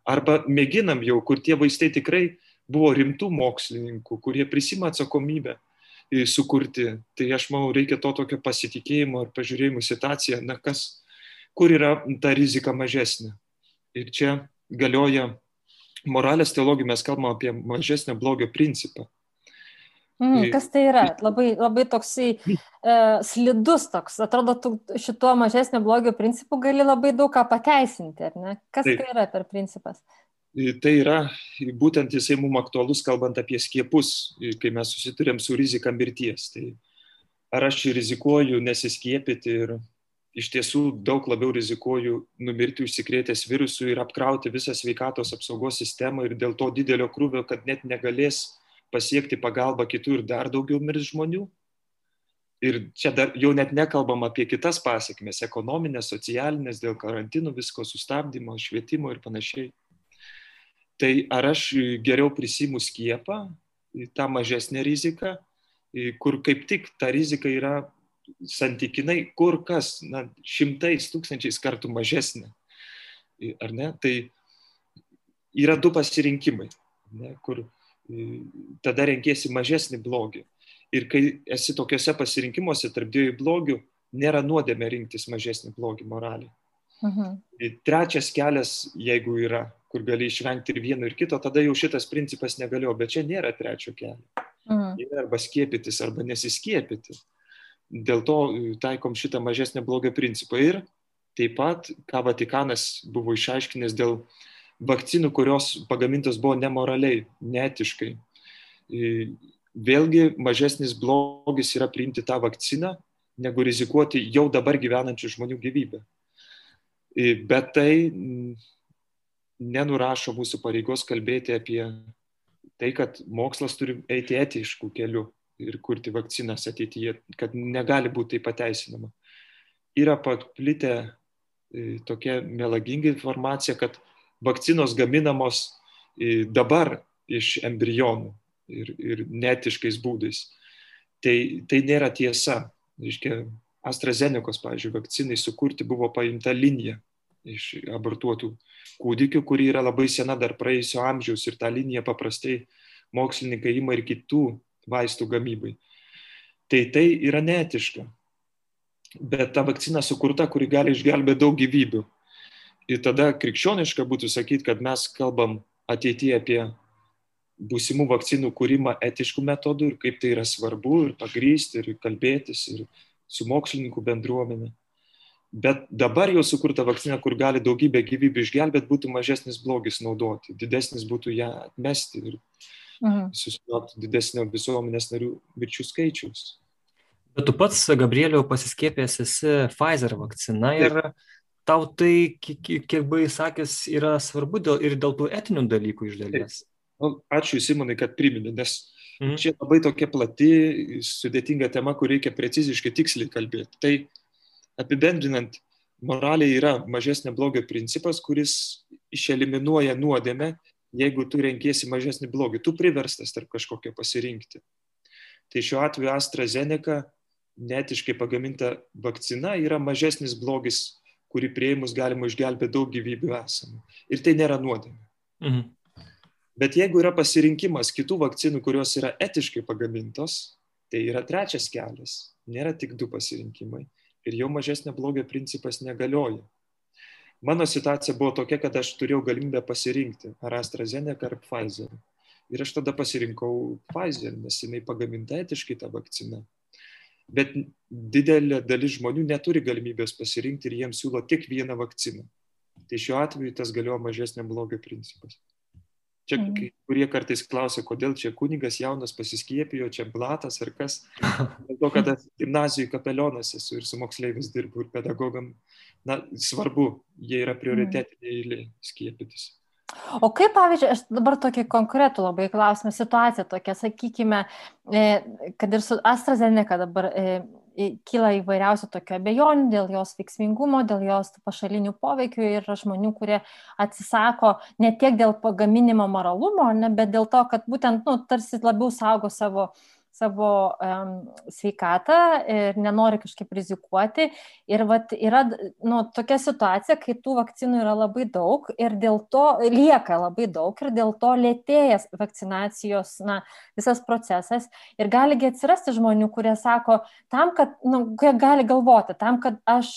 arba mėginam jau, kur tie vaistai tikrai buvo rimtų mokslininkų, kurie prisima atsakomybę sukurti. Tai aš manau, reikia to tokio pasitikėjimo ir pažiūrėjimo situaciją, na kas, kur yra ta rizika mažesnė. Ir čia galioja moralės teologija, mes kalbame apie mažesnio blogio principą. Mm, kas tai yra? Labai, labai toksai e, slidus toks. Atrodo, tu šituo mažesnio blogio principu gali labai daug ką pateisinti, ar ne? Kas Taip. tai yra per principas? Tai yra būtent jisai mums aktualus, kalbant apie skiepus, kai mes susidurėm su rizika mirties. Tai ar aš rizikuoju nesiskiepyti ir iš tiesų daug labiau rizikuoju numirti užsikrėtęs virusu ir apkrauti visą sveikatos apsaugos sistemą ir dėl to didelio krūvio, kad net negalės pasiekti pagalbą kitų ir dar daugiau mirs žmonių. Ir čia dar jau net nekalbam apie kitas pasiekmes - ekonominės, socialinės, dėl karantinų, visko sustabdymo, švietimo ir panašiai. Tai ar aš geriau prisimu skiepą, tą mažesnę riziką, kur kaip tik ta rizika yra santykinai kur kas, na, šimtais, tūkstančiais kartų mažesnė. Ar ne? Tai yra du pasirinkimai, ne, kur tada renkėsi mažesnį blogį. Ir kai esi tokiuose pasirinkimuose tarp dviejų blogių, nėra nuodėmė rinktis mažesnį blogį moraliai. Mhm. Trečias kelias, jeigu yra, kur gali išvengti ir vieno ir kito, tada jau šitas principas negalėjo, bet čia nėra trečio kelio. Mhm. Arba skiepytis, arba nesiskiepyti. Dėl to taikom šitą mažesnį blogio principą. Ir taip pat, ką Vatikanas buvo išaiškinęs dėl vakcinų, kurios pagamintos buvo nemoraliai, neetiškai. Vėlgi mažesnis blogis yra priimti tą vakciną, negu rizikuoti jau dabar gyvenančių žmonių gyvybę. Bet tai nenurašo mūsų pareigos kalbėti apie tai, kad mokslas turi eiti etiškų kelių ir kurti vakcinas ateityje, kad negali būti tai pateisinama. Yra paplitę tokia melaginga informacija, kad vakcinos gaminamos dabar iš embrionų ir, ir netiškais būdais. Tai, tai nėra tiesa. Reiškia, AstraZenecos, pavyzdžiui, vakcinai sukurti buvo paimta linija iš abortuotų kūdikių, kuri yra labai sena dar praėjusio amžiaus ir tą liniją paprastai mokslininkai ima ir kitų vaistų gamybai. Tai tai yra netiška. Bet ta vakcina sukurta, kuri gali išgelbėti daug gyvybių. Ir tada krikščioniška būtų sakyti, kad mes kalbam ateityje apie būsimų vakcinų kūrimą etiškų metodų ir kaip tai yra svarbu ir pagrysti ir kalbėtis ir su mokslininkų bendruomenė. Bet dabar jau sukurta vakcina, kur gali daugybę gyvybių išgelbėti, būtų mažesnis blogis naudoti, didesnis būtų ją atmesti ir mhm. susilaukti didesnio visuomenės narių mirčių skaičiaus. Bet tu pats, Gabrieliau, pasiskėpęs esi Pfizer vakcina ir Taip tau tai, kiek, kiek buvai sakęs, yra svarbu dėl, ir dėl tų etinių dalykų iš dalies. Nu, ačiū Simonai, kad priminė, nes mhm. čia labai tokia plati, sudėtinga tema, kur reikia preciziškai tiksliai kalbėti. Tai apibendrinant, moraliai yra mažesnė blogio principas, kuris išeliminuoja nuodėmę, jeigu tu renkėsi mažesnį blogį, tu priverstas tarp kažkokio pasirinkti. Tai šiuo atveju AstraZeneca netiškai pagaminta vakcina yra mažesnis blogis kurį prieimus galima išgelbėti daug gyvybių esamų. Ir tai nėra nuodėmė. Mhm. Bet jeigu yra pasirinkimas kitų vakcinų, kurios yra etiškai pagamintos, tai yra trečias kelias. Nėra tik du pasirinkimai. Ir jau mažesnio blogio principas negalioja. Mano situacija buvo tokia, kad aš turėjau galimybę pasirinkti ar AstraZeneca ar Pfizer. Ir aš tada pasirinkau Pfizer, nes jinai pagaminta etiškai ta vakcina bet didelė dalis žmonių neturi galimybės pasirinkti ir jiems siūlo tik vieną vakciną. Tai šiuo atveju tas galioja mažesnio blogio principas. Čia mm. kai kurie kartais klausia, kodėl čia kunigas jaunas pasiskiepijo, čia blatas ar kas. Dėl to, kad gimnazijų kapelionas esu ir su moksleivis dirbu ir pedagogam. Na, svarbu, jie yra prioritetiniai eilė skiepytis. O kaip, pavyzdžiui, aš dabar tokį konkretų labai klausimą, situaciją tokia, sakykime, e, kad ir su AstraZeneca dabar e, kyla įvairiausių tokių abejonių dėl jos veiksmingumo, dėl jos pašalinių poveikių ir yra žmonių, kurie atsisako ne tiek dėl pagaminimo moralumo, ne, bet dėl to, kad būtent, nu, tarsi labiau saugo savo uh, savo um, sveikatą ir nenori kažkaip rizikuoti. Ir vat, yra nu, tokia situacija, kai tų vakcinų yra labai daug ir dėl to lieka labai daug ir dėl to lėtėjas vakcinacijos na, visas procesas. Ir galigi atsirasti žmonių, kurie sako, tam, kad, nu, kurie gali galvoti, tam, kad aš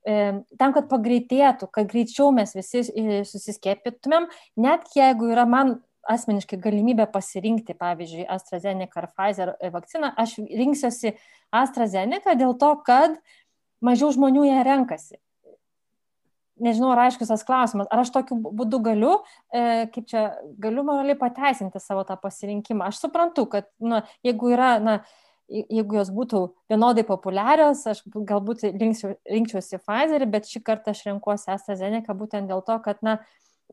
tam, kad pagreitėtų, kad greičiau mes visi susiskėpytumėm, net jeigu yra man asmeniškai galimybę pasirinkti, pavyzdžiui, AstraZeneca ar Pfizer vakciną, aš rinksiuosi AstraZeneca dėl to, kad mažiau žmonių ją renkasi. Nežinau, ar aiškus tas klausimas, ar aš tokiu būdu galiu, e, kaip čia, galiu moraliai pateisinti savo tą pasirinkimą. Aš suprantu, kad, na, jeigu yra, na, jeigu jos būtų vienodai populiarios, aš galbūt rinkčiausi Pfizerį, bet šį kartą aš renkuosi AstraZeneca būtent dėl to, kad, na,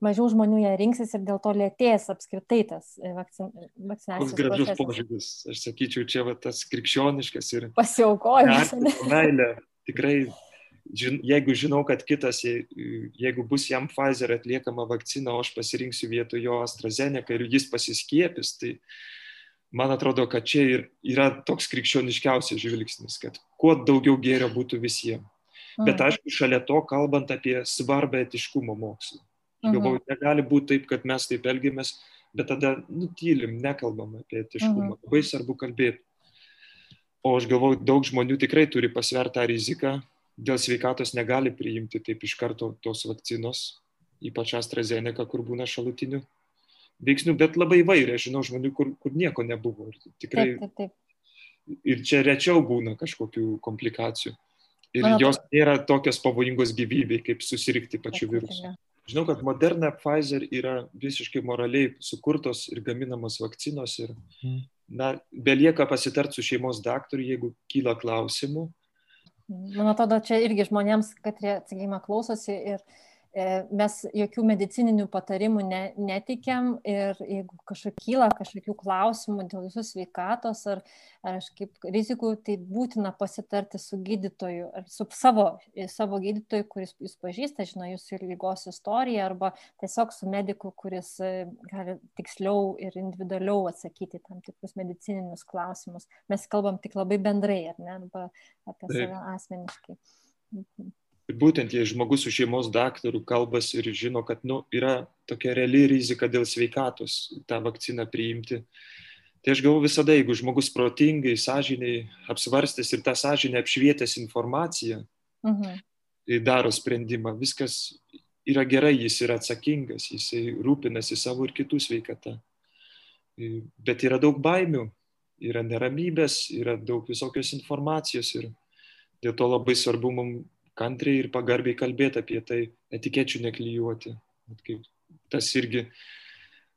mažiau žmonių ją rinksis ir dėl to lėtės apskritai tas e, vakcin, vakcinacijos. Koks gražus požiūris, aš sakyčiau, čia va, tas krikščioniškas ir pasiaukojimas. Meilė, tikrai, žin, jeigu žinau, kad kitas, jeigu bus jam Pfizer atliekama vakcina, o aš pasirinksiu vietoj jo AstraZeneca ir jis pasiskiepys, tai man atrodo, kad čia ir yra toks krikščioniškiausias žvilgsnis, kad kuo daugiau gėrio būtų visiems. Bet mhm. aišku, šalia to, kalbant apie svarbę etiškumo mokslo. Galvoju, negali būti taip, kad mes taip elgiamės, bet tada nutylim, nekalbam apie etiškumą. Mhm. Labai svarbu kalbėti. O aš galvoju, daug žmonių tikrai turi pasvertą riziką, dėl sveikatos negali priimti taip iš karto tos vakcinos, ypač AstraZeneca, kur būna šalutinių veiksnių, bet labai vairiai, žinau žmonių, kur, kur nieko nebuvo. Ir tikrai. Taip, taip, taip. Ir čia rečiau būna kažkokių komplikacijų. Ir Mano jos nėra tokios pavojingos gyvybei, kaip susirgti pačiu virusu. Žinau, kad Moderna Pfizer yra visiškai moraliai sukurtos ir gaminamos vakcinos ir, mhm. na, belieka pasitart su šeimos daktaru, jeigu kyla klausimų. Man atrodo, čia irgi žmonėms, kad jie, sakykime, klausosi ir uh, mes jokių medicininių patarimų ne, netikiam ir jeigu kažkokia kyla kažkokių klausimų dėl jūsų sveikatos ar, ar kaip rizikų, tai būtina pasitarti su gydytoju ar su savo, savo gydytoju, kuris jūs pažįsta, žino jūsų lygos istoriją arba tiesiog su mediku, kuris e, gali tiksliau ir individualiau atsakyti tam tikrus medicininius klausimus. Mes kalbam tik labai bendrai, ar ne, arba apie Taip. save asmeniškai. Mhm būtent jei žmogus su šeimos daktaru kalbasi ir žino, kad nu, yra tokia reali rizika dėl sveikatos tą vakciną priimti. Tai aš galvoju visada, jeigu žmogus protingai, sąžiniai apsvarstęs ir tą sąžinę apšvietęs informaciją, mhm. daro sprendimą, viskas yra gerai, jis yra atsakingas, jis rūpinasi savo ir kitų sveikatą. Bet yra daug baimių, yra neramybės, yra daug visokios informacijos ir dėl to labai svarbu mums kantriai ir pagarbiai kalbėti apie tai, etikečių neklyjuoti. Tas irgi,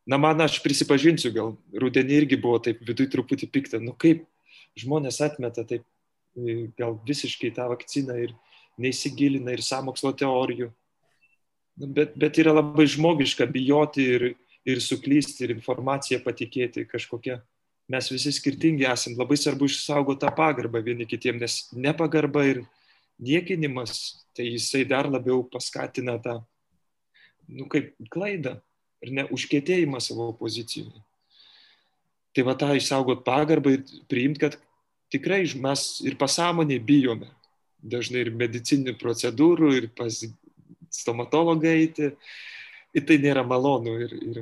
na man aš prisipažinsiu, gal rudenį irgi buvo taip viduj truputį piktą, nu kaip žmonės atmeta taip gal visiškai tą vakciną ir neįsigilina ir samokslo teorijų. Nu, bet, bet yra labai žmogiška bijoti ir, ir suklysti ir informaciją patikėti kažkokią. Mes visi skirtingi esame, labai svarbu išsaugoti tą pagarbą vieni kitiem, nes nepagarba ir niekinimas, tai jisai dar labiau paskatina tą, nu kaip klaidą ir ne užkėtėjimą savo pozicijoje. Tai va tą išsaugot pagarbą ir priimti, kad tikrai mes ir pasąmonė bijome dažnai ir medicininių procedūrų, ir pas stomatologą eiti. Ir tai nėra malonu. Ir, ir,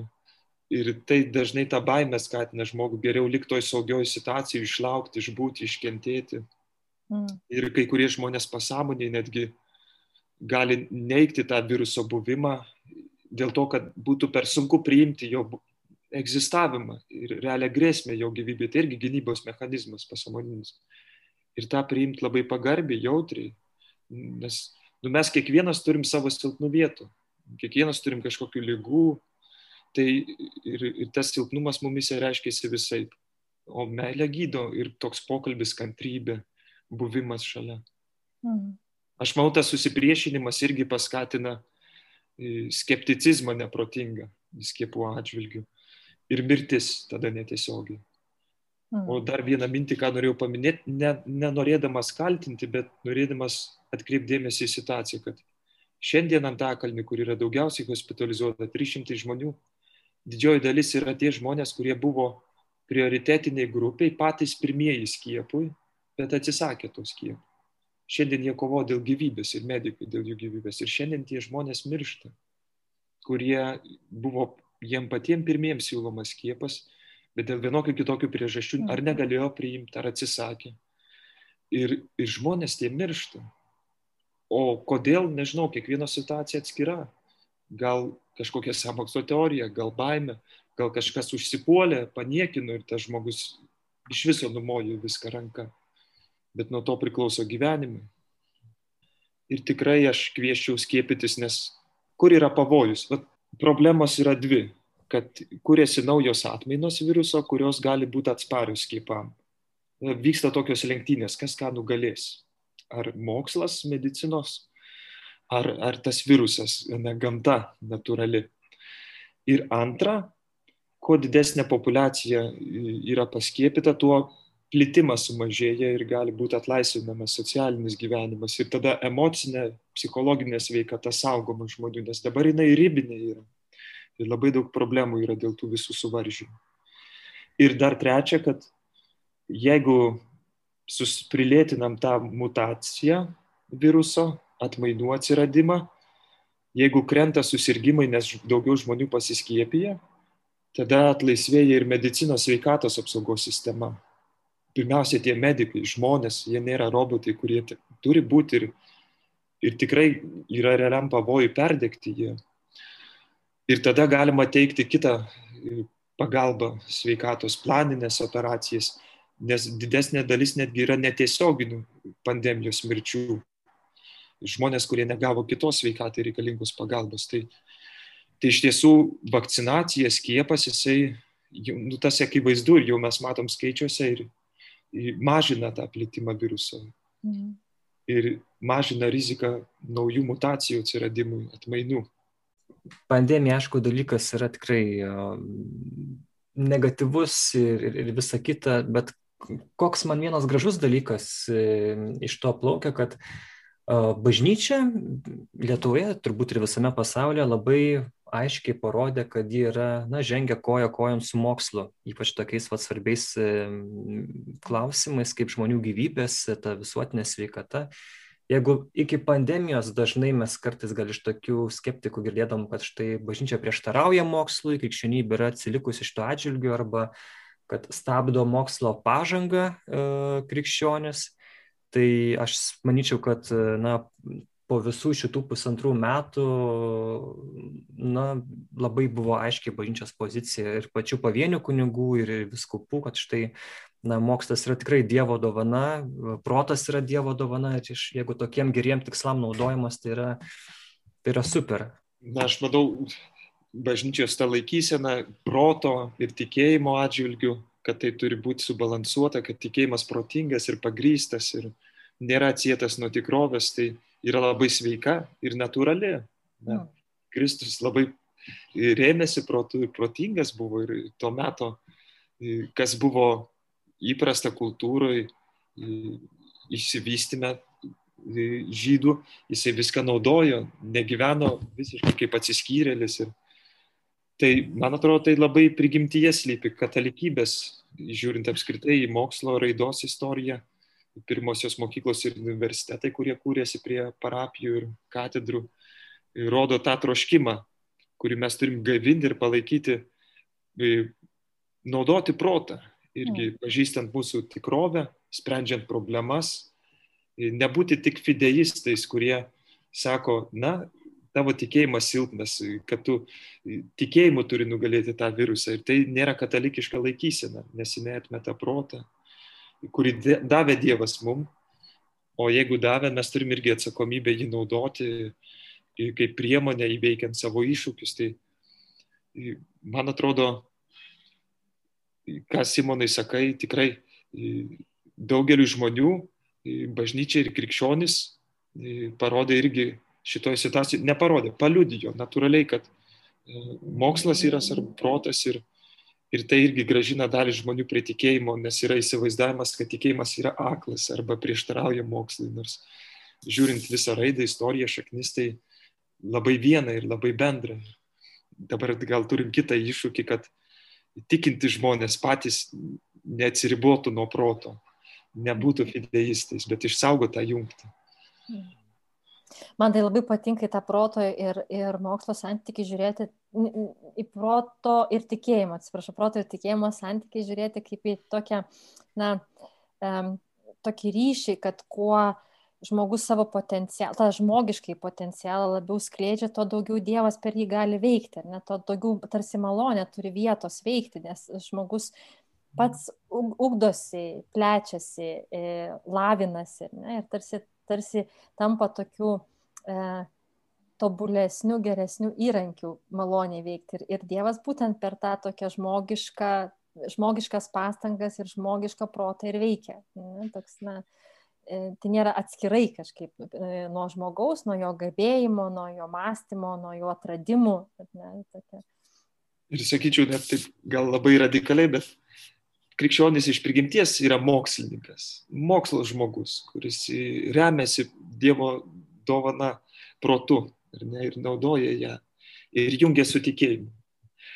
ir tai dažnai tą baimę skatina žmogų geriau likti toj saugioj situacijoje, išlaukti, išbūti, iškentėti. Mm. Ir kai kurie žmonės pasąmonėje netgi gali neikti tą viruso buvimą dėl to, kad būtų per sunku priimti jo egzistavimą ir realią grėsmę jo gyvybė. Tai irgi gynybos mechanizmas pasąmoninis. Ir tą priimti labai pagarbiai, jautriai. Nes nu, mes kiekvienas turim savo silpnų vietų. Kiekvienas turim kažkokių lygų. Tai ir, ir tas silpnumas mumise reiškia visai. O meilė gydo ir toks pokalbis, kantrybė, buvimas šalia. Mhm. Aš manau, tas susipriešinimas irgi paskatina e, skepticizmą neprotingą skiepų atžvilgių ir mirtis tada netiesiogiai. Mhm. O dar vieną mintį, ką norėjau paminėti, ne, nenorėdamas kaltinti, bet norėdamas atkreipdėmėsi į situaciją, kad šiandien Antakalni, kur yra daugiausiai hospitalizuota 300 žmonių, didžioji dalis yra tie žmonės, kurie buvo prioritetiniai grupiai, patys pirmieji skiepui bet atsisakė to skiepo. Šiandien jie kovo dėl gyvybės ir medikai dėl jų gyvybės. Ir šiandien tie žmonės miršta, kurie buvo jiem patiems pirmiems siūlomas skiepas, bet dėl vienokių kitokių priežasčių ar negalėjo priimti, ar atsisakė. Ir, ir žmonės tie miršta. O kodėl, nežinau, kiekviena situacija atskira. Gal kažkokia samokslo teorija, gal baime, gal kažkas užsipuolė, paniekino ir tas žmogus iš viso numojo viską ranką bet nuo to priklauso gyvenimai. Ir tikrai aš kvieščiau skiepytis, nes kur yra pavojus? Vat problemos yra dvi, kad kuriasi naujos atmainos viruso, kurios gali būti atsparios skiepam. Vyksta tokios lenktynės, kas ką nugalės. Ar mokslas medicinos, ar, ar tas virusas, ne gamta natūrali. Ir antra, kuo didesnė populiacija yra paskiepita, tuo plitimas sumažėja ir gali būti atlaisvinamas socialinis gyvenimas. Ir tada emocinė, psichologinė sveikata saugoma žmonių, nes dabar jinai ribinė yra. Ir labai daug problemų yra dėl tų visų suvaržymų. Ir dar trečia, kad jeigu prilėtinam tą mutaciją viruso, atmainų atsiradimą, jeigu krenta susirgymai, nes daugiau žmonių pasiskiepija, tada atlaisvėja ir medicinos sveikatos apsaugos sistema. Pirmiausia, tie medikai, žmonės, jie nėra robotai, kurie turi būti ir, ir tikrai yra realiam pavojui perdegti jie. Ir tada galima teikti kitą pagalbą sveikatos planinės operacijas, nes didesnė dalis netgi yra netiesioginių pandemijos mirčių žmonės, kurie negavo kitos sveikatai reikalingos pagalbos. Tai, tai iš tiesų vakcinacija, skiepas, jisai, nu, tas akivaizdu ir jau mes matom skaičiuose ir mažina tą plitimą viruso. Mhm. Ir mažina riziką naujų mutacijų atsiradimui, atmainų. Pandemija, aišku, dalykas yra tikrai negatyvus ir, ir, ir visa kita, bet koks man vienas gražus dalykas iš to plaukia, kad Bažnyčia Lietuvoje, turbūt ir visame pasaulyje labai aiškiai parodė, kad ji yra, na, žengia koja kojant su mokslu, ypač tokiais va, svarbiais klausimais kaip žmonių gyvybės, ta visuotinė sveikata. Jeigu iki pandemijos dažnai mes kartais gal iš tokių skeptikų girdėdom, kad štai bažnyčia prieštarauja mokslui, krikščionybė yra atsilikusi iš to atžvilgiu arba kad stabdo mokslo pažangą e, krikščionis, Tai aš manyčiau, kad na, po visų šitų pusantrų metų na, labai buvo aiškiai bažnyčios pozicija ir pačių pavienių kunigų, ir viskupų, kad štai na, mokslas yra tikrai Dievo dovana, protas yra Dievo dovana ir iš, jeigu tokiem geriem tikslam naudojamas, tai yra, tai yra super. Na, aš manau, bažnyčios ta laikysena proto ir tikėjimo atžvilgių kad tai turi būti subalansuota, kad tikėjimas protingas ir pagrystas ir nėra atsietas nuo tikrovės, tai yra labai sveika ir natūrali. Na, mm. Kristus labai rėmėsi protų ir protingas buvo ir tuo metu, kas buvo įprasta kultūrai, išsivystime žydų, jisai viską naudojo, negyveno visiškai kaip atsiskyrėlis. Ir tai, man atrodo, tai labai prigimtyje slypi katalikybės žiūrint apskritai į mokslo raidos istoriją, pirmosios mokyklos ir universitetai, kurie kūrėsi prie parapijų ir katedrų, rodo tą troškimą, kurį mes turim gavinti ir palaikyti, naudoti protą, irgi mm. pažįstant mūsų tikrovę, sprendžiant problemas, nebūti tik fideistais, kurie sako, na, tavo tikėjimas silpnas, kad tu tikėjimu turi nugalėti tą virusą. Ir tai nėra katalikiška laikysena, nes jinai atmeta protą, kurį davė Dievas mum. O jeigu davė, mes turim irgi atsakomybę jį naudoti kaip priemonę įveikiant savo iššūkius. Tai man atrodo, ką Simonai sakai, tikrai daugeliu žmonių bažnyčia ir krikščionis parodė irgi šitoje situacijoje neparodė, paliudijo natūraliai, kad e, mokslas yra svarbu, protas ir, ir tai irgi gražina dalį žmonių prie tikėjimo, nes yra įsivaizdavimas, kad tikėjimas yra aklas arba prieštarauja mokslui, nors žiūrint visą raidą, istoriją, šaknis, tai labai viena ir labai bendra. Dabar gal turim kitą iššūkį, kad tikinti žmonės patys neatsiribotų nuo proto, nebūtų fideistais, bet išsaugo tą jungtį. Man tai labai patinka į tą proto ir, ir mokslo santykių žiūrėti, į proto ir tikėjimo, atsiprašau, proto ir tikėjimo santykių žiūrėti kaip į tokią, na, um, tokį ryšį, kad kuo žmogus savo potencialą, tą žmogiškai potencialą labiau skleidžia, to daugiau Dievas per jį gali veikti, ne, to daugiau tarsi malonė turi vietos veikti, nes žmogus pats ugdosi, plečiasi, e, lavinasi ne, ir tarsi tarsi tampa tokiu e, tobulesniu, geresniu įrankiu maloniai veikti. Ir, ir Dievas būtent per tą tokią žmogišką, žmogiškas pastangas ir žmogišką protą ir veikia. Ne, toks, na, e, tai nėra atskirai kažkaip e, nuo žmogaus, nuo jo gabėjimo, nuo jo mąstymo, nuo jo atradimų. Ne, tokia, ir sakyčiau, net taip gal labai radikaliai, bet krikščionis iš prigimties yra mokslininkas, mokslo žmogus, kuris remiasi Dievo dovana protu ne, ir naudoja ją ir jungia su tikėjimu.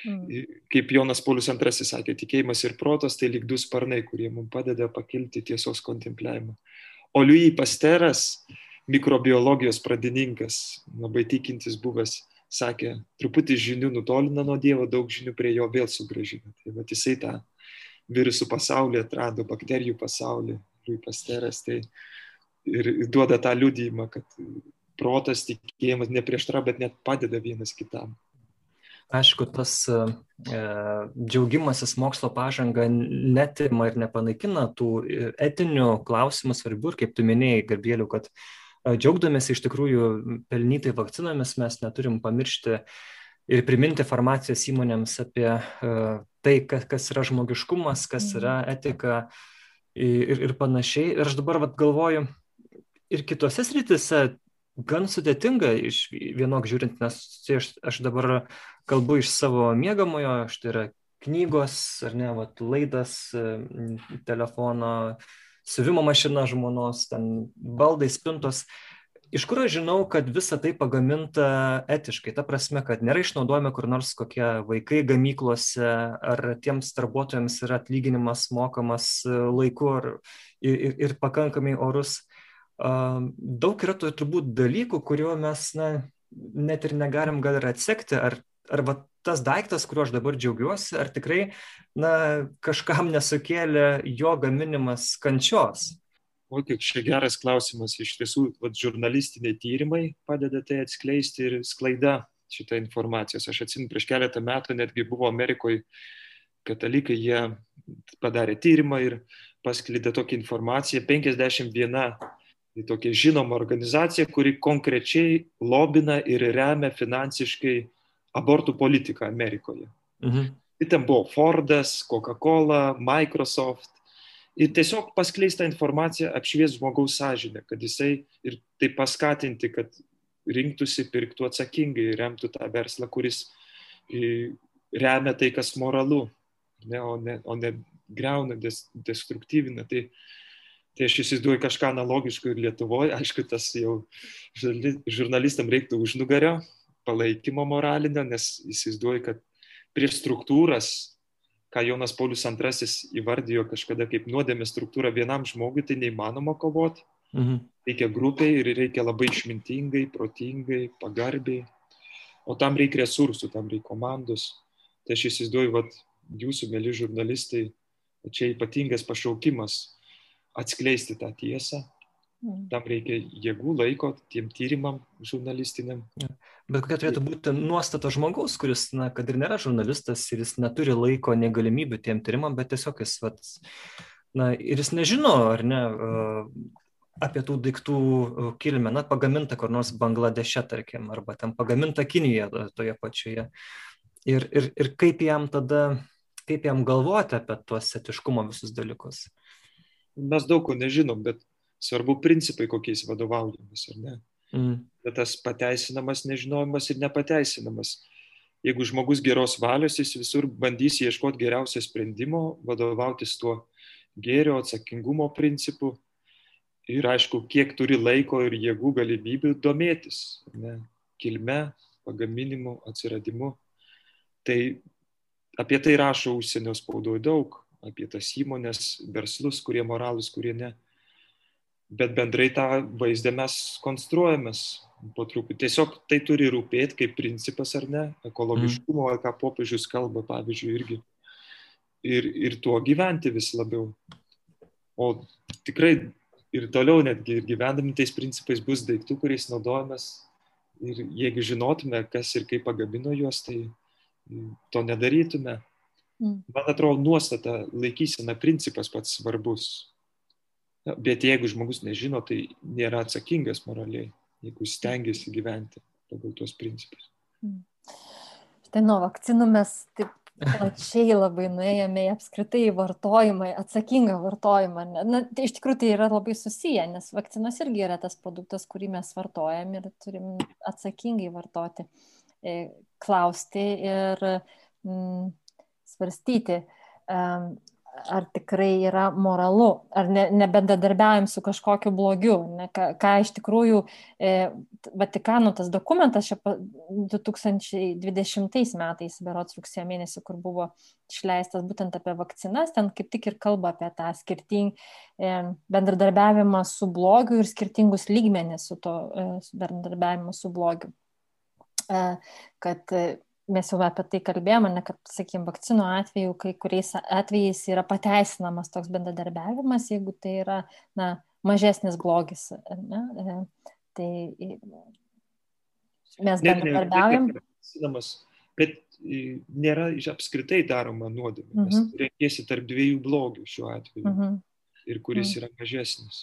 Mm. Kaip Jonas Paulius II sakė, tikėjimas ir protas tai lyg du sparnai, kurie mums padeda pakilti tiesos kontempliavimą. O Louis Pasteras, mikrobiologijos pradininkas, labai tikintis buvęs, sakė, truputį žinių nutolina nuo Dievo, daug žinių prie jo vėl sugražina. Tai va, jisai tą virusų pasaulį atrado, bakterijų pasaulį, Louis Pasteras, tai ir duoda tą liudijimą, kad protas, tikėjimas neprieštra, bet net padeda vienas kitam. Aišku, tas e, džiaugimasis mokslo pažanga netima ir nepanaikina tų e, etinių klausimų svarbių ir kaip tu minėjai, Gabrieliu, kad e, džiaugdamėsi iš tikrųjų pelnytai vakcinomis mes neturim pamiršti ir priminti farmacijos įmonėms apie uh, tai, kas, yra žmogiškumas, kas mhm. yra etika ir, ir panašiai. Ir aš dabar vat, galvoju, ir kitose sritise gan sudėtinga iš vienok žiūrint, nes aš, aš dabar kalbu iš savo mėgamojo, štai yra knygos, ar ne, vat, laidas, telefono, siuvimo mašina žmonos, ten baldai, spintos. Iš kur aš žinau, kad visa tai pagaminta etiškai? Ta prasme, kad nėra išnaudojami kur nors kokie vaikai gamyklose, ar tiems darbuotojams yra atlyginimas mokamas laiku ar, ir, ir pakankamai orus. Daug yra turbūt dalykų, kuriuo mes na, net ir negalim gal ir atsekti, ar ar va tas daiktas, kuriuo aš dabar džiaugiuosi, ar tikrai na, kažkam nesukėlė jo gaminimas kančios? O kiek čia geras klausimas. Iš tiesų, vat, žurnalistiniai tyrimai padeda tai atskleisti ir sklaida šitą informacijos. Aš atsimenu, prieš keletą metų netgi buvo Amerikoje katalikai, jie padarė tyrimą ir pasklydė tokią informaciją. 51 tai tokia žinoma organizacija, kuri konkrečiai lobina ir remia finansiškai abortų politiką Amerikoje. Mhm. Ir ten buvo Fordas, Coca-Cola, Microsoft. Ir tiesiog paskleista informacija apšvies žmogaus sąžinę, kad jisai ir tai paskatinti, kad rinktųsi, pirktų atsakingai, remtų tą verslą, kuris remia tai, kas moralu, ne, o, ne, o ne greuna, des, destruktyvina. Tai, tai aš įsivaizduoju kažką analogiško ir Lietuvoje, aišku, tas jau žurnalistam reiktų užnugario, palaikymo moralinio, nes įsivaizduoju, kad prieš struktūras, ką Jonas Paulius II įvardijo kažkada kaip nuodėmė struktūra vienam žmogui, tai neįmanoma kovoti. Mhm. Reikia grupiai ir reikia labai išmintingai, protingai, pagarbiai. O tam reikia resursų, tam reikia komandos. Tai aš įsivaizduoju, kad jūsų, mėly žurnalistai, čia ypatingas pašaukimas atskleisti tą tiesą. Tam reikia jėgų, laiko tiem tyrimam žurnalistiniam. Bet kokia turėtų būti nuostata žmogaus, kuris, na, kad ir nėra žurnalistas ir jis neturi laiko, negalimybių tiem tyrimam, bet tiesiog jis, vat, na, ir jis nežino, ar ne, apie tų daiktų kilmę, na, pagaminta kur nors Bangladeše, tarkim, arba ten pagaminta Kinijoje toje pačioje. Ir, ir, ir kaip jam tada, kaip jam galvoti apie tuos etiškumo visus dalykus? Mes daug ko nežinom, bet Svarbu principai, kokiais vadovaujamės, ar ne? Mm. Bet tas pateisinamas nežinojimas ir nepateisinamas. Jeigu žmogus geros valios, jis visur bandys ieškoti geriausio sprendimo, vadovautis tuo gėrio, atsakingumo principu ir aišku, kiek turi laiko ir jėgų galimybių domėtis ne, kilme, pagaminimu, atsiradimu. Tai apie tai rašo užsienio spaudoje daug, apie tas įmonės, verslus, kurie moralus, kurie ne bet bendrai tą vaizdą mes konstruojamės po truputį. Tiesiog tai turi rūpėti kaip principas ar ne, ekologiškumo, mm. ką popiežius kalba, pavyzdžiui, irgi. Ir, ir tuo gyventi vis labiau. O tikrai ir toliau netgi ir gyvendami tais principais bus daiktų, kuriais naudojamės. Ir jeigu žinotume, kas ir kaip pagamino juos, tai to nedarytume. Mm. Man atrodo, nuostata, laikysena, principas pats svarbus Bet jeigu žmogus nežino, tai nėra atsakingas moraliai, jeigu stengiasi gyventi pagal tuos principus. Štai nuo vakcinų mes taip plačiai labai nuėjome į apskritai vartojimą, atsakingą vartojimą. Na, tai iš tikrųjų tai yra labai susiję, nes vakcinos irgi yra tas produktas, kurį mes vartojam ir turim atsakingai vartoti, e, klausti ir mm, svarstyti. Um, ar tikrai yra moralu, ar ne, nebendradarbiaujam su kažkokiu blogiu, ne, ką, ką iš tikrųjų e, Vatikano tas dokumentas čia 2020 metais, berots rugsėjo mėnesį, kur buvo išleistas būtent apie vakcinas, ten kaip tik ir kalba apie tą skirtingą e, bendradarbiavimą su blogiu ir skirtingus lygmenis su to e, bendradarbiavimu su blogiu. E, kad e, mes jau apie tai kalbėjome, ne, kad, sakykime, vakcinų atveju, kai kuriais atvejais yra pateisinamas toks bendradarbiavimas, jeigu tai yra na, mažesnis blogis. Ne? Tai mes bendradarbiaujam. Bet nėra apskritai daroma nuodėmė. Mhm. Nes mm reikėsi tarp dviejų blogių šiuo atveju. Mhm. Ir kuris mhm. yra mažesnis.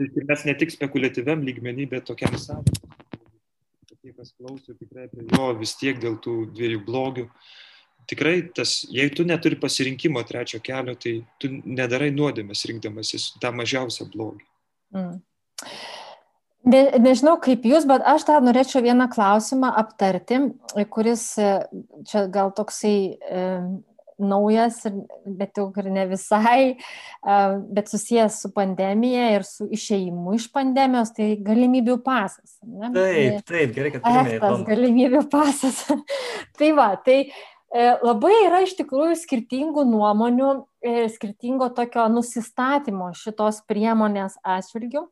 Ir mes ne tik spekuliatyviam lygmenį, bet tokiam sąvokam tie, kas klauso, tikrai prie jo vis tiek dėl tų dviejų blogių. Tikrai tas, jei tu neturi pasirinkimo trečio kelio, tai tu nedarai nuodėmės rinkdamasis tą mažiausią blogį. Mm. Ne, nežinau kaip jūs, bet aš dar norėčiau vieną klausimą aptarti, kuris čia gal toksai naujas, bet jau ir ne visai, bet susijęs su pandemija ir su išeimu iš pandemijos, tai galimybių pasas. Ne? Taip, taip, gerai, kad. Tas galimybių pasas. tai va, tai e, labai yra iš tikrųjų skirtingų nuomonių, e, skirtingo tokio nusistatymo šitos priemonės atžvilgių.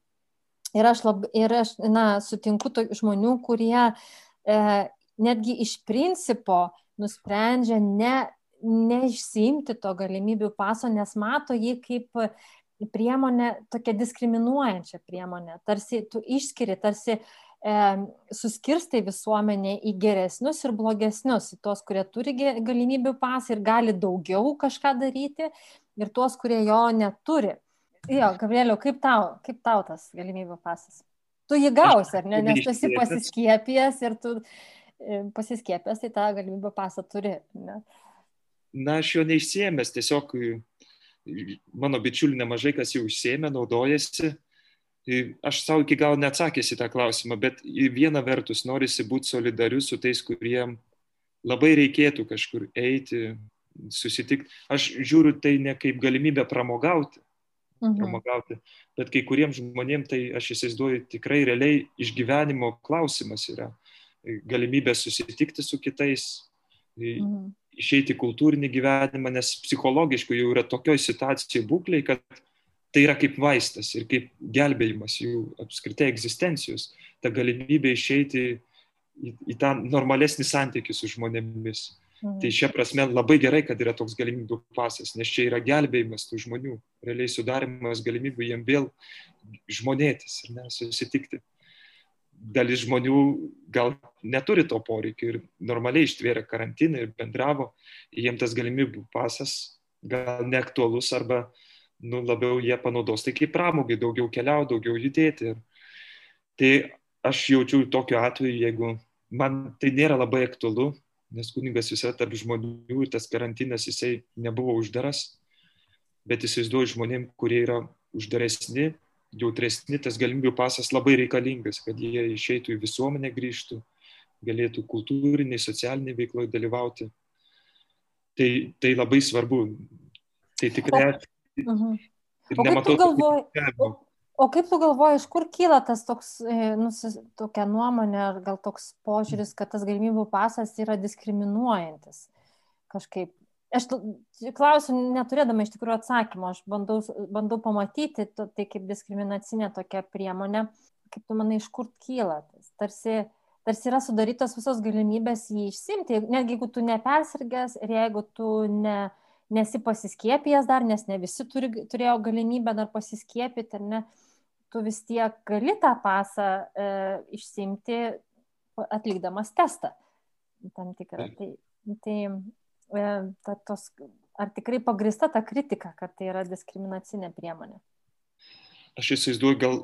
Ir aš, lab, ir aš na, sutinku žmonių, kurie e, netgi iš principo nusprendžia ne neišsiimti to galimybių paso, nes mato jį kaip priemonę, tokia diskriminuojančią priemonę. Tarsi tu išskiri, tarsi e, suskirstai visuomenė į geresnius ir blogesnius, į tuos, kurie turi galimybių pasą ir gali daugiau kažką daryti, ir tuos, kurie jo neturi. Jo, Gabrieliau, kaip tau, kaip tau tas galimybių pasas? Tu jį gausi, ar ne? Nes tu esi pasiskiepijęs ir tu e, pasiskiepęs, tai tą galimybę pasą turi. Ne? Na, aš jo neišsiemęs, tiesiog mano bičiulių nemažai kas jau išsiemė, naudojasi. Aš savo iki gal neatsakęs į tą klausimą, bet viena vertus norisi būti solidarius su tais, kuriem labai reikėtų kažkur eiti, susitikti. Aš žiūriu tai ne kaip galimybę pramogauti, mhm. pramogauti, bet kai kuriems žmonėms tai aš įsivaizduoju tikrai realiai išgyvenimo klausimas yra. Galimybė susitikti su kitais, mhm išeiti į kultūrinį gyvenimą, nes psichologiškai jau yra tokioj situacijai būkliai, kad tai yra kaip vaistas ir kaip gelbėjimas jų apskritai egzistencijos, ta galimybė išeiti į, į tą normalesnį santykių su žmonėmis. Mhm. Tai šia prasme labai gerai, kad yra toks galimybių pasas, nes čia yra gelbėjimas tų žmonių, realiai sudarimas galimybių jiem vėl žmonėtis ir nesusitikti dalis žmonių gal neturi to poreikio ir normaliai ištvėrė karantiną ir bendravo, jiems tas galimybių pasas gal neaktualus arba nu, labiau jie panaudos tai kaip pramogai, daugiau keliauti, daugiau judėti. Tai aš jaučiu tokiu atveju, jeigu man tai nėra labai aktualu, nes kuningas visada tarp žmonių ir tas karantinas jisai nebuvo uždaras, bet įsivaizduoju žmonėm, kurie yra uždaresni, jautresni, tas galimybių pasas labai reikalingas, kad jie išeitų į visuomenę grįžtų, galėtų kultūriniai, socialiniai veikloje dalyvauti. Tai, tai labai svarbu. Tai tikrai. Uh -huh. o kaip tu galvoji? O, o kaip tu galvoji, iš kur kyla tas toks, e, nu, tokia nuomonė, ar gal toks požiūris, kad tas galimybių pasas yra diskriminuojantis kažkaip? Aš klausiu neturėdama iš tikrųjų atsakymo, aš bandau, bandau pamatyti tai kaip diskriminacinė tokia priemonė, kaip tu manai, iš kur kyla. Tarsi, tarsi yra sudarytos visos galimybės jį išsimti, netgi jeigu tu nepersirgęs ir jeigu tu ne, nesi pasiskiepijęs dar, nes ne visi turi, turėjo galimybę dar pasiskiepyti, ar ne, tu vis tiek gali tą pasą e, išsimti atlikdamas testą tam tikrą. Tai, tai ta, tos, ar tikrai pagrista ta kritika, kad tai yra diskriminacinė priemonė? Aš įsivaizduoju, gal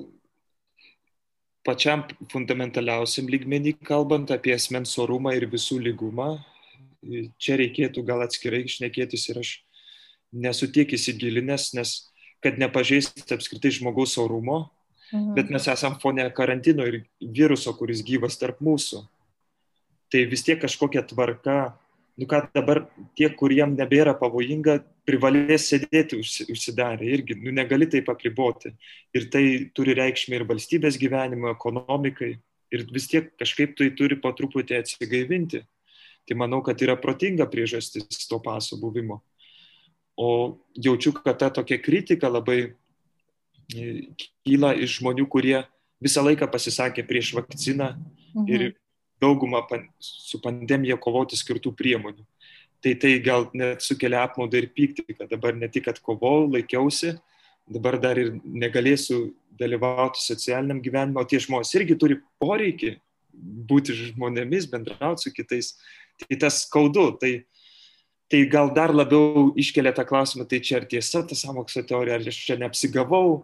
pačiam fundamentaliausiam lygmenį, kalbant apie asmens orumą ir visų lygumą, čia reikėtų gal atskirai išnekėtis ir aš nesu tiek įsigilinęs, nes kad nepažeisti apskritai žmogaus orumo, mhm. bet mes esam fone karantino ir viruso, kuris gyvas tarp mūsų. Tai vis tiek kažkokia tvarka nu ką dabar tie, kuriem nebėra pavojinga, privalės sėdėti užsidarę irgi, nu negali taip apriboti. Ir tai turi reikšmę ir valstybės gyvenimo, ekonomikai. Ir vis tiek kažkaip tai turi po truputį atsigaivinti. Tai manau, kad yra protinga priežastis to paso buvimo. O jaučiu, kad ta tokia kritika labai e, kyla iš žmonių, kurie visą laiką pasisakė prieš vakciną mhm. ir daugumą pan, su pandemija kovoti skirtų priemonių. Tai tai gal net sukelia apmaudą ir pyktį, kad dabar ne tik, kad kovau, laikiausi, dabar dar ir negalėsiu dalyvauti socialiniam gyvenime, o tie žmonės irgi turi poreikį būti žmonėmis, bendrauti su kitais. Tai tas skaudu, tai, tai gal dar labiau iškelia tą klausimą, tai čia ar tiesa ta samokslo teorija, ar aš čia neapsigavau,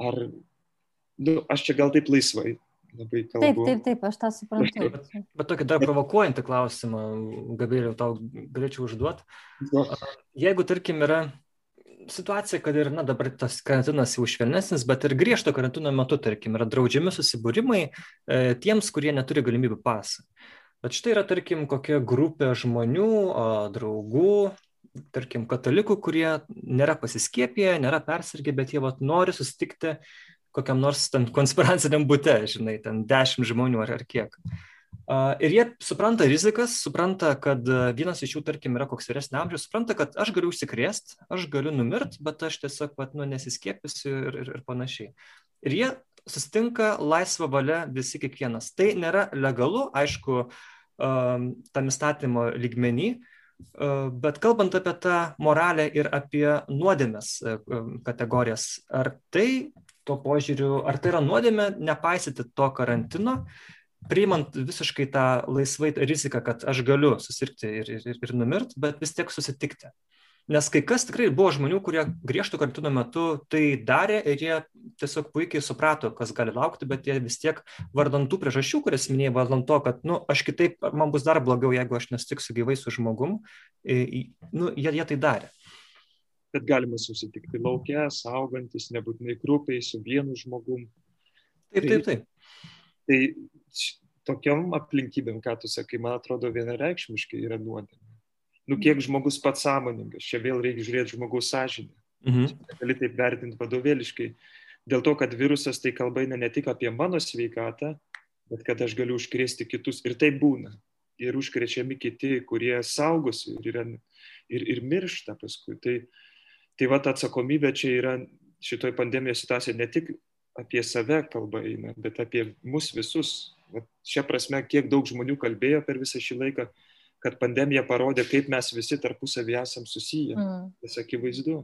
ar nu, aš čia gal taip laisvai labai kalbu. Taip, taip, taip, aš tą suprantu. Bet, bet tokį dar provokuojantį klausimą, Gabrieliau, tau galėčiau užduoti. Jeigu, tarkim, yra situacija, kad ir, na, dabar tas karantinas jau švelnesnis, bet ir griežto karantino metu, tarkim, yra draudžiami susibūrimai e, tiems, kurie neturi galimybių pasą. Bet štai yra, tarkim, kokia grupė žmonių, o, draugų, tarkim, katalikų, kurie nėra pasiskiepiję, nėra persirgę, bet jie vat, nori susitikti kokiam nors ten konspiraciniam bute, žinai, ten dešimt žmonių ar, ar kiek. Ir jie supranta rizikas, supranta, kad vienas iš jų, tarkim, yra koks vyresnio amžiaus, supranta, kad aš galiu užsikrėsti, aš galiu numirti, bet aš tiesiog, pat, nu, nesiskiepysiu ir, ir, ir panašiai. Ir jie susitinka laisvą valią visi kiekvienas. Tai nėra legalu, aišku, tam įstatymo lygmenį, bet kalbant apie tą moralę ir apie nuodėmės uh, kategorijas, ar tai tuo požiūriu, ar tai yra nuodėmė nepaisyti to karantino, priimant visiškai tą laisvai riziką, kad aš galiu susirgti ir, ir, ir numirti, bet vis tiek susitikti. Nes kai kas tikrai buvo žmonių, kurie griežtų karantino metu tai darė ir jie tiesiog puikiai suprato, kas gali laukti, bet jie vis tiek vardantų priežasčių, kurias minėjai, vardant to, kad, nu, aš kitaip, man bus dar blogiau, jeigu aš nesutiksiu gyvai su žmogum, nu, jie, jie tai darė kad galima susitikti laukia, saugantis, nebūtinai grupiai, su vienu žmogum. Taip, taip, taip. Tai, tai tokiam aplinkybėm, ką tu sakai, man atrodo vienareikšmiškai yra nuodėmė. Nu, kiek žmogus pats sąmoningas, čia vėl reikia žiūrėti žmogaus sąžinę. Mhm. Gali taip vertinti vadovėliškai. Dėl to, kad virusas tai kalba eina ne tik apie mano sveikatą, bet kad aš galiu užkrėsti kitus. Ir tai būna. Ir užkrečiami kiti, kurie saugosi ir, yra, ir, ir miršta paskui. Tai, uh, Tai va ta atsakomybė čia yra šitoj pandemijos situacijoje ne tik apie save kalba eina, bet apie mus visus. Va, šia prasme, kiek daug žmonių kalbėjo per visą šį laiką, kad pandemija parodė, kaip mes visi tarpusavį esam susiję. Mm. Tas akivaizdu.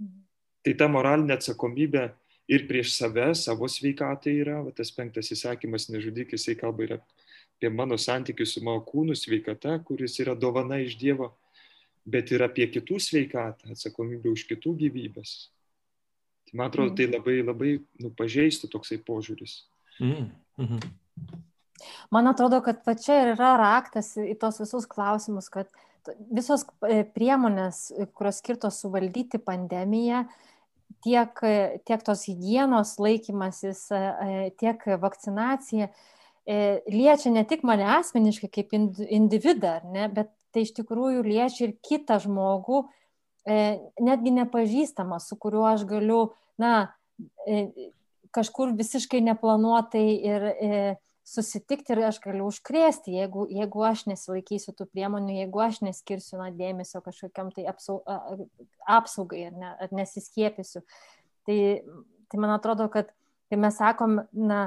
Mm. Tai ta moralinė atsakomybė ir prieš save, savo sveikatą yra, va, tas penktas įsakymas nežudyk, jisai kalba ir apie mano santykių su mano kūnu sveikata, kuris yra dovana iš Dievo bet ir apie kitų sveikatą, atsakomybę už kitų gyvybės. Tai man atrodo, tai labai labai nu, pažeistų toksai požiūris. Mm. Mhm. Man atrodo, kad va čia ir yra raktas į tos visus klausimus, kad visos e, priemonės, kurios skirtos suvaldyti pandemiją, tiek, tiek tos hygienos laikymasis, e, tiek vakcinacija, e, liečia ne tik mane asmeniškai kaip individą, ne, bet tai iš tikrųjų liečia ir kitą žmogų, e, netgi nepažįstamą, su kuriuo aš galiu, na, e, kažkur visiškai neplanuotai ir e, susitikti ir aš galiu užkrėsti, jeigu, jeigu aš nesilaikysiu tų priemonių, jeigu aš neskirsiu na, dėmesio kažkokiam tai apsaugai ar, ne, ar nesiskiepysiu. Tai, tai man atrodo, kad kai mes sakom, na,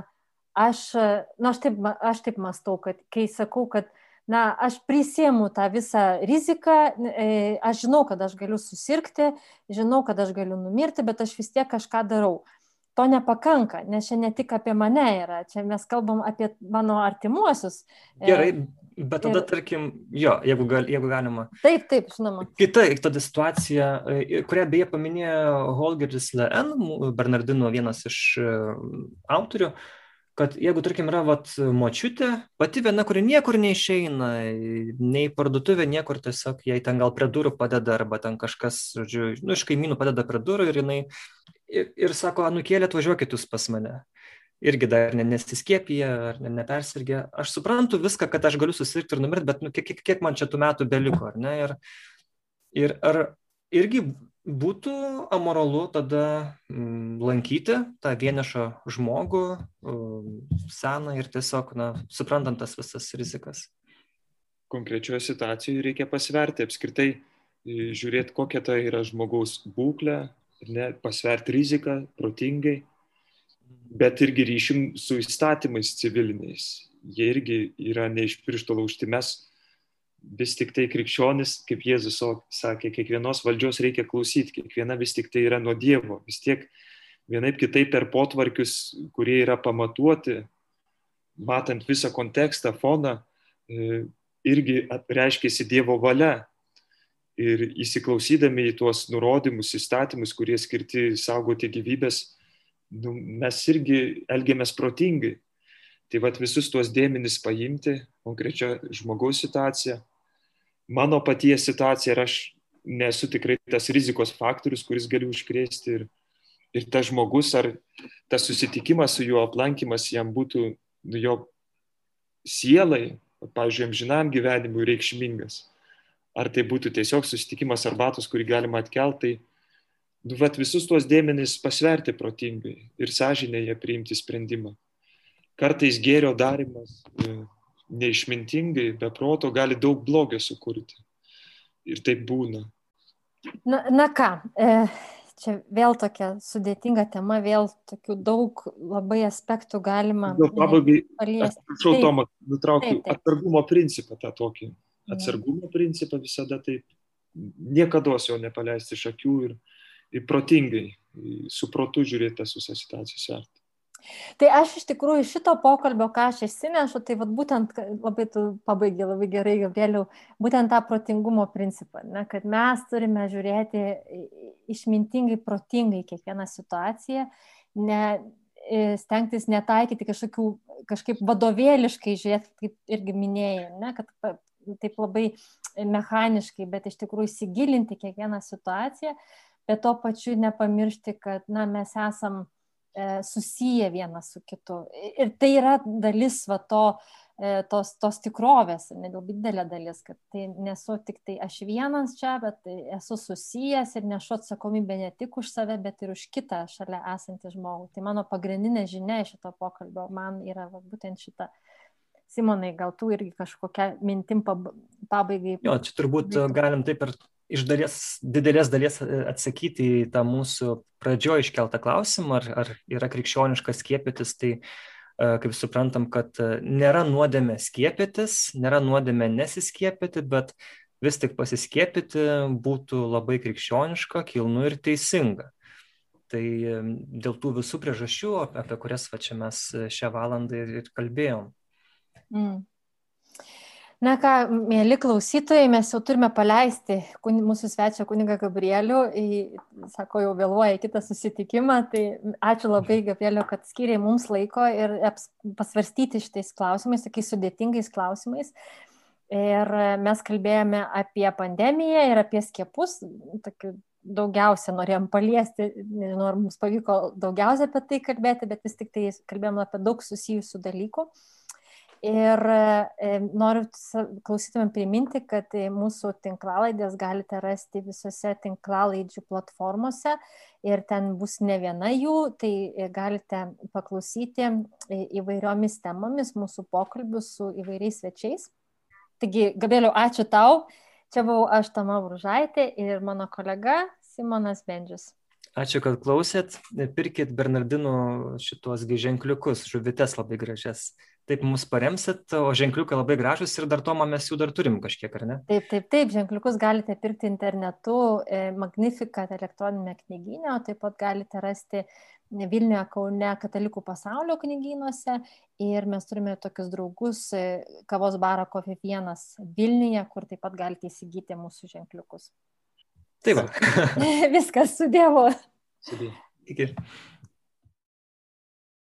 aš, na, aš, taip, aš taip mastau, kad kai sakau, kad na, aš prisiemu tą visą riziką, e, aš žinau, kad aš galiu susirgti, žinau, kad aš galiu numirti, bet aš vis tiek kažką darau. To nepakanka, nes čia ne tik apie mane yra, čia mes kalbam apie mano artimuosius. E, Gerai, bet tada, ir... tarkim, jo, jeigu, gal, jeigu galima. Taip, taip, žinoma. Kita tada situacija, e, kurią beje paminėjo Holgeris Leen, Bernardino vienas iš autorių, uh, kad jeigu, tarkim, yra vat, močiutė, pati viena, kuri niekur neišeina, nei parduotuvė, niekur tiesiog jai ten gal prie durų padeda, arba ten kažkas, žodžiu, nu, iš kaimynų padeda prie durų ir jinai ir, ir sako, anukėlė, atvažiuokit jūs pas mane. irgi dar nesiskiepija ar nepersirgė. Aš suprantu viską, kad aš galiu susirgti ir numirti, bet nu, kiek, kiek man čia tų metų beliko, ar ne? Ir, ir ar irgi būtų amoralu tada mm, lankyti tą vienišą žmogų, seną ir tiesiog, na, suprantant tas visas rizikas. Konkrečioje situacijoje reikia pasverti apskritai, žiūrėti, kokia tai yra žmogaus būklė, ne, pasverti riziką protingai, bet irgi ryšim su įstatymais civiliniais. Jie irgi yra ne iš piršto laužti. Mes vis tik tai krikščionis, kaip Jėzus sakė, kiekvienos valdžios reikia klausyti, kiekviena vis tik tai yra nuo Dievo. Vis tiek vienaip kitaip per potvarkius, kurie yra pamatuoti, matant visą kontekstą, foną, e, irgi reiškėsi Dievo valia. Ir įsiklausydami į tuos nurodymus, įstatymus, kurie skirti saugoti gyvybės, nu, mes irgi elgiamės protingai. Tai vad visus tuos dėmenis paimti, konkrečią žmogaus situaciją, mano paties situacija ir aš nesu tikrai tas rizikos faktorius, kuris gali užkrėsti ir, ir tas žmogus ar tas susitikimas su juo aplankimas jam būtų nu, jo sielai, pavyzdžiui, amžinam gyvenimui reikšmingas. Ar tai būtų tiesiog susitikimas arbatos, kurį galima atkelti, tai nu, vat, visus tuos dėmenis pasverti protingai ir sąžinėje priimti sprendimą. Kartais gėrio darimas neišmintingai, be proto gali daug blogio sukurti. Ir taip būna. Na, na ką, e, čia vėl tokia sudėtinga tema, vėl tokių daug labai aspektų galima. Gal pabaigai, prašau, Tomą, nutraukiu atsargumo principą tą tokį. Atsargumo principą visada taip, niekada jo nepaleisti iš akių ir, ir protingai, su protu žiūrėti tas visas situacijas verti. Tai aš iš tikrųjų šito pokalbio, ką aš įsinešu, tai vat, būtent labai tu pabaigai labai gerai, Gabrieliau, būtent tą protingumo principą, ne, kad mes turime žiūrėti išmintingai, protingai kiekvieną situaciją, ne, stengtis netaikyti kažkokių, kažkaip vadovėliškai žiūrėti, kaip irgi minėjai, ne, kad taip labai mechaniškai, bet iš tikrųjų įsigilinti kiekvieną situaciją, bet to pačiu nepamiršti, kad na, mes esam E, susiję vienas su kitu. Ir tai yra dalis va to, e, tos, tos tikrovės, nedaug didelė dalis, kad tai nesu tik tai aš vienas čia, bet esu susijęs ir nešu atsakomybę ne tik už save, bet ir už kitą šalia esantį žmogų. Tai mano pagrindinė žinia šito pokalbio man yra va, būtent šita. Simonai, gal tu irgi kažkokią mintim pabaigai. Jo, čia turbūt galim taip ir iš dalies, didelės dalies e, atsakyti į tą mūsų pradžioje iškeltą klausimą, ar, ar yra krikščioniška skiepytis, tai e, kaip suprantam, kad e, nėra nuodėmė skiepytis, nėra nuodėmė nesiskiepyti, bet vis tik pasiskiepyti būtų labai krikščioniška, kilnu ir teisinga. Tai dėl tų visų priežasčių, apie kurias va čia mes šią valandą ir kalbėjom. Mm. Na ką, mėly klausytojai, mes jau turime paleisti mūsų svečią kunigą Gabrielių, į, sako, jau vėluoja kitą susitikimą, tai ačiū labai Gabrieliu, kad skiriai mums laiko ir pasvarstyti šitais klausimais, tokiais sudėtingais klausimais. Ir mes kalbėjome apie pandemiją ir apie skiepus, tokiu daugiausia norėjom paliesti, nežinau, ar mums pavyko daugiausia apie tai kalbėti, bet vis tik tai kalbėjome apie daug susijusių dalykų. Ir e, noriu klausytumėm priminti, kad e, mūsų tinklalaidės galite rasti visose tinklalaidžių platformose ir ten bus ne viena jų, tai e, galite paklausyti įvairiomis temomis mūsų pokalbių su įvairiais svečiais. Taigi, Gabrieliu, ačiū tau. Čia buvau aš Tama Bružaitė ir mano kolega Simonas Bendžius. Ačiū, kad klausėt. Pirkit Bernardinų šituos ženkliukus, žuvites labai gražias taip mus paremsit, o ženkliukai labai gražus ir dar tomą mes jų dar turim kažkiek, ar ne? Taip, taip, taip, ženkliukus galite pirkti internetu, e, Magnificat elektroninė knyginė, o taip pat galite rasti Vilniuje, Kaune, Katalikų pasaulio knygynuose ir mes turime tokius draugus, e, kavos barą Coffee 1 Vilniuje, kur taip pat galite įsigyti mūsų ženkliukus. Taip. Viskas su Dievu. Sudė. Iki.